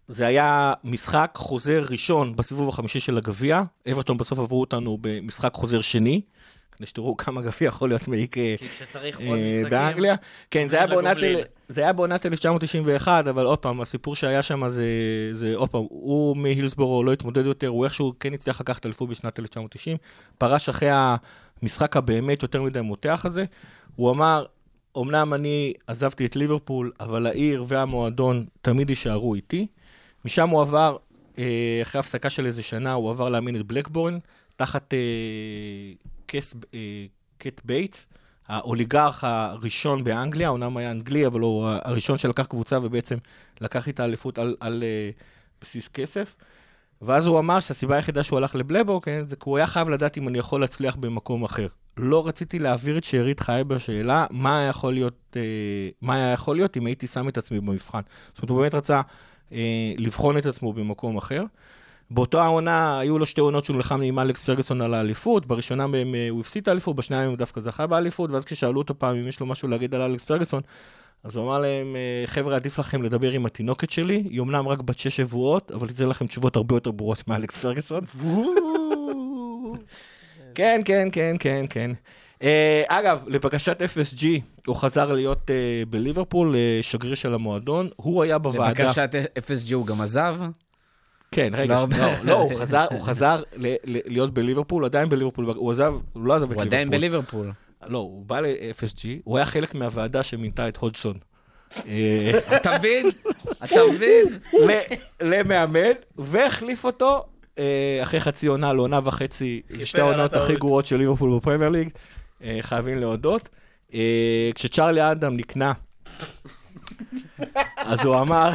זה היה משחק חוזר ראשון בסיבוב החמישי של הגביע. אברטון בסוף עברו אותנו במשחק חוזר שני, כדי שתראו כמה גביע יכול להיות מעיק אה, כי כשצריך עוד אה, משחקים... באנגליה. כן, זה היה בעונת לגומלין. אל- זה היה בעונת 1991, אבל עוד פעם, הסיפור שהיה שם זה, זה עוד פעם, הוא מהילסבורו לא התמודד יותר, הוא איכשהו כן הצליח לקחת אליפות בשנת 1990, פרש אחרי המשחק הבאמת יותר מדי מותח הזה. הוא אמר, אמנם אני עזבתי את ליברפול, אבל העיר והמועדון תמיד יישארו איתי. משם הוא עבר, אה, אחרי הפסקה של איזה שנה, הוא עבר לאמן את בלקברן, תחת אה, קס, אה, קן בייטס, האוליגרך הראשון באנגליה, אומנם היה אנגלי, אבל הוא הראשון שלקח קבוצה ובעצם לקח איתה אליפות על, על אה, בסיס כסף. ואז הוא אמר שהסיבה היחידה שהוא הלך לבלקברן, כן, זה כי הוא היה חייב לדעת אם אני יכול להצליח במקום אחר. לא רציתי להעביר את שארית חיי בשאלה מה היה יכול להיות, אה, מה היה יכול להיות אם הייתי שם את עצמי במבחן. זאת אומרת, הוא באמת רצה אה, לבחון את עצמו במקום אחר. באותה העונה, היו לו שתי עונות שהוא נלחם עם אלכס פרגוסון על האליפות, בראשונה מהם אה, הוא הפסיד את האליפות, בשנייה הוא דווקא זכה באליפות, ואז כששאלו אותו פעם אם יש לו משהו להגיד על אלכס פרגוסון, אז הוא אמר להם, אה, חבר'ה, עדיף לכם לדבר עם התינוקת שלי, היא אמנם רק בת שש שבועות, אבל תיתן לכם תשובות הרבה יותר ברורות מאלכס פרגוסון. כן, כן, כן, כן, כן. אה, אגב, לבקשת FSG, הוא חזר להיות אה, בליברפול, אה, שגריר של המועדון. הוא היה בוועדה... לבקשת FSG הוא גם עזב. כן, רגע, לא. לא, לא, הוא חזר, הוא חזר ל- ל- להיות בליברפול, הוא עדיין בליברפול, הוא עזב, הוא לא עזב את הוא ליברפול. עדיין בליברפול. לא, הוא בא ל-FSG, הוא היה חלק מהוועדה שמינתה את הודסון. אתה מבין? אתה מבין? ל- למאמן, והחליף אותו אה, אחרי חצי עונה לעונה וחצי, שתי העונות הכי. גרועות של ליברפול בפרמייר ליג, אה, חייבים להודות. אה, כשצ'רלי אדם נקנה, אז הוא אמר,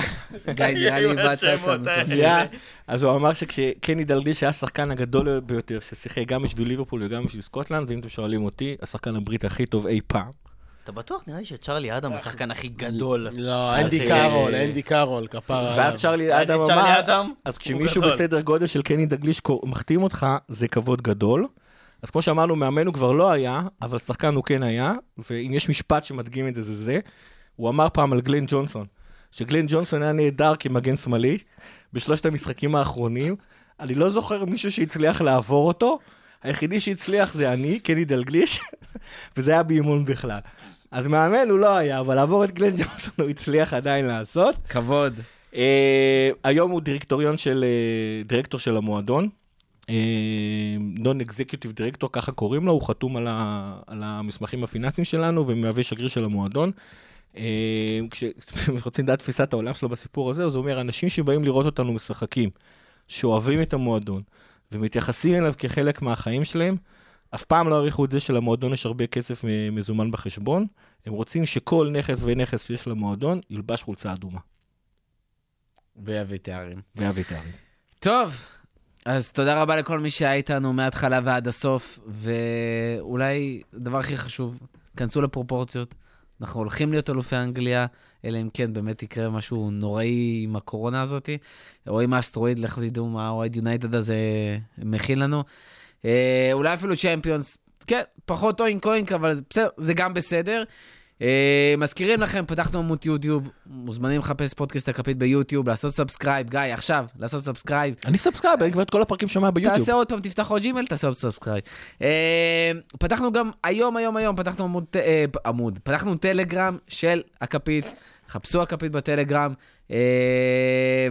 גיא, נראה לי איבדת את. שנייה, אז הוא אמר שכשקני דלגליש היה השחקן הגדול ביותר, ששיחק גם בשביל ליברפול וגם בשביל סקוטלנד, ואם אתם שואלים אותי, השחקן הבריטי הכי טוב אי פעם. אתה בטוח? נראה לי שצ'רלי אדם הוא השחקן הכי גדול. לא, אנדי אה, קארול, אנדי קארול, ואז עליו. צ'רלי אדם אמר, אז כשמישהו. בסדר גודל של קני דגליש מחתים אותך, זה כבוד גדול. אז כמו שאמרנו, מאמן הוא כבר לא היה, אבל שחקן הוא כן היה, ואם יש משפט שמדגים את זה, זה זה. הוא אמר פעם על גלן ג'ונסון, שגלן ג'ונסון היה נהדר כמגן שמאלי בשלושת המשחקים האחרונים. אני לא זוכר מישהו שהצליח לעבור אותו, היחידי שהצליח זה אני, קני דלגליש, וזה היה באימון בכלל. אז מאמן הוא לא היה, אבל לעבור את גלן ג'ונסון הוא הצליח עדיין לעשות. כבוד. Uh, היום הוא דירקטוריון של, uh, דירקטור של המועדון. נון אקזקיוטיב דירקטור, ככה קוראים לו, הוא חתום על, ה, על המסמכים הפיננסיים שלנו ומהווה שגריר של המועדון. Uh, כשרוצים לדעת תפיסת העולם שלו בסיפור הזה, אז הוא אומר, אנשים שבאים לראות אותנו משחקים, שאוהבים את המועדון ומתייחסים אליו כחלק מהחיים שלהם, אף פעם לא העריכו את זה שלמועדון יש הרבה כסף מזומן בחשבון, הם רוצים שכל נכס ונכס שיש למועדון ילבש חולצה אדומה. ויביא תארים. ויביא תארים. טוב, אז תודה רבה לכל מי שהיה איתנו מההתחלה ועד הסוף, ואולי הדבר הכי חשוב, כנסו לפרופורציות. אנחנו הולכים להיות אלופי אנגליה, אלא אם כן באמת יקרה משהו נוראי עם הקורונה הזאת, או עם האסטרואיד, לכו תדעו מה האוהד יונייטד הזה מכין לנו. אה, אולי אפילו צ'מפיונס, כן, פחות oink oink, אבל זה בסדר, זה גם בסדר. אה, מזכירים לכם, פתחנו עמוד יוטיוב, מוזמנים לחפש פודקאסט הכפית ביוטיוב, לעשות subscribe, גיא, עכשיו, לעשות subscribe. אני subscribe, אני כבר את כל הפרקים שומע ביוטיוב. תעשה עוד פעם, תפתח עוד ג'ימל, תעשה עוד subscribe. אה, פתחנו גם, היום, היום, היום, פתחנו עמוד, אה, עמוד, פתחנו טלגרם של הכפית, חפשו הכפית בטלגרם,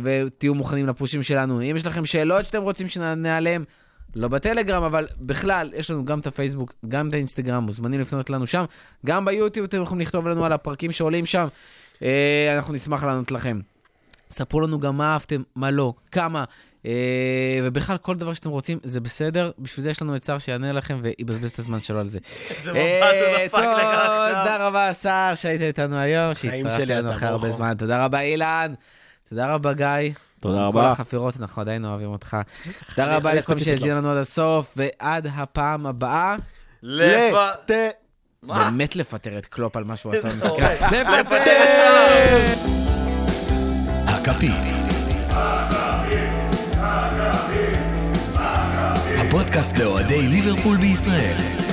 ותהיו מוכנים לפושים שלנו. אם יש לכם שאלות שאתם רוצים שנענה עליהן, לא בטלגרם, אבל בכלל, יש לנו גם את הפייסבוק, גם את האינסטגרם, מוזמנים לפנות לנו שם. גם ביוטיוב אתם יכולים לכתוב לנו על הפרקים שעולים שם. אה, אנחנו נשמח לענות לכם. ספרו לנו גם מה אהבתם, מה לא, כמה, אה, ובכלל, כל דבר שאתם רוצים, זה בסדר. בשביל זה יש לנו את שר שיענה לכם ויבזבז את הזמן שלו על זה. זה אה, מבט דפק לך טוב, עכשיו. תודה רבה, שר, שהיית איתנו היום, שהצטרפת אלינו אתה אחרי הרבה. זמן. תודה רבה, אילן. תודה רבה, גיא. תודה כל רבה. החפירות, אנחנו עדיין אוהבים אותך. תודה רבה לכל מי שהאזין לנו עד הסוף, ועד הפעם הבאה, לפ... באמת לפטר את קלופ על מה שהוא עשה איזה במשחק. הורג. לפטר! הכפית. הפודקאסט לאוהדי ליברפול בישראל.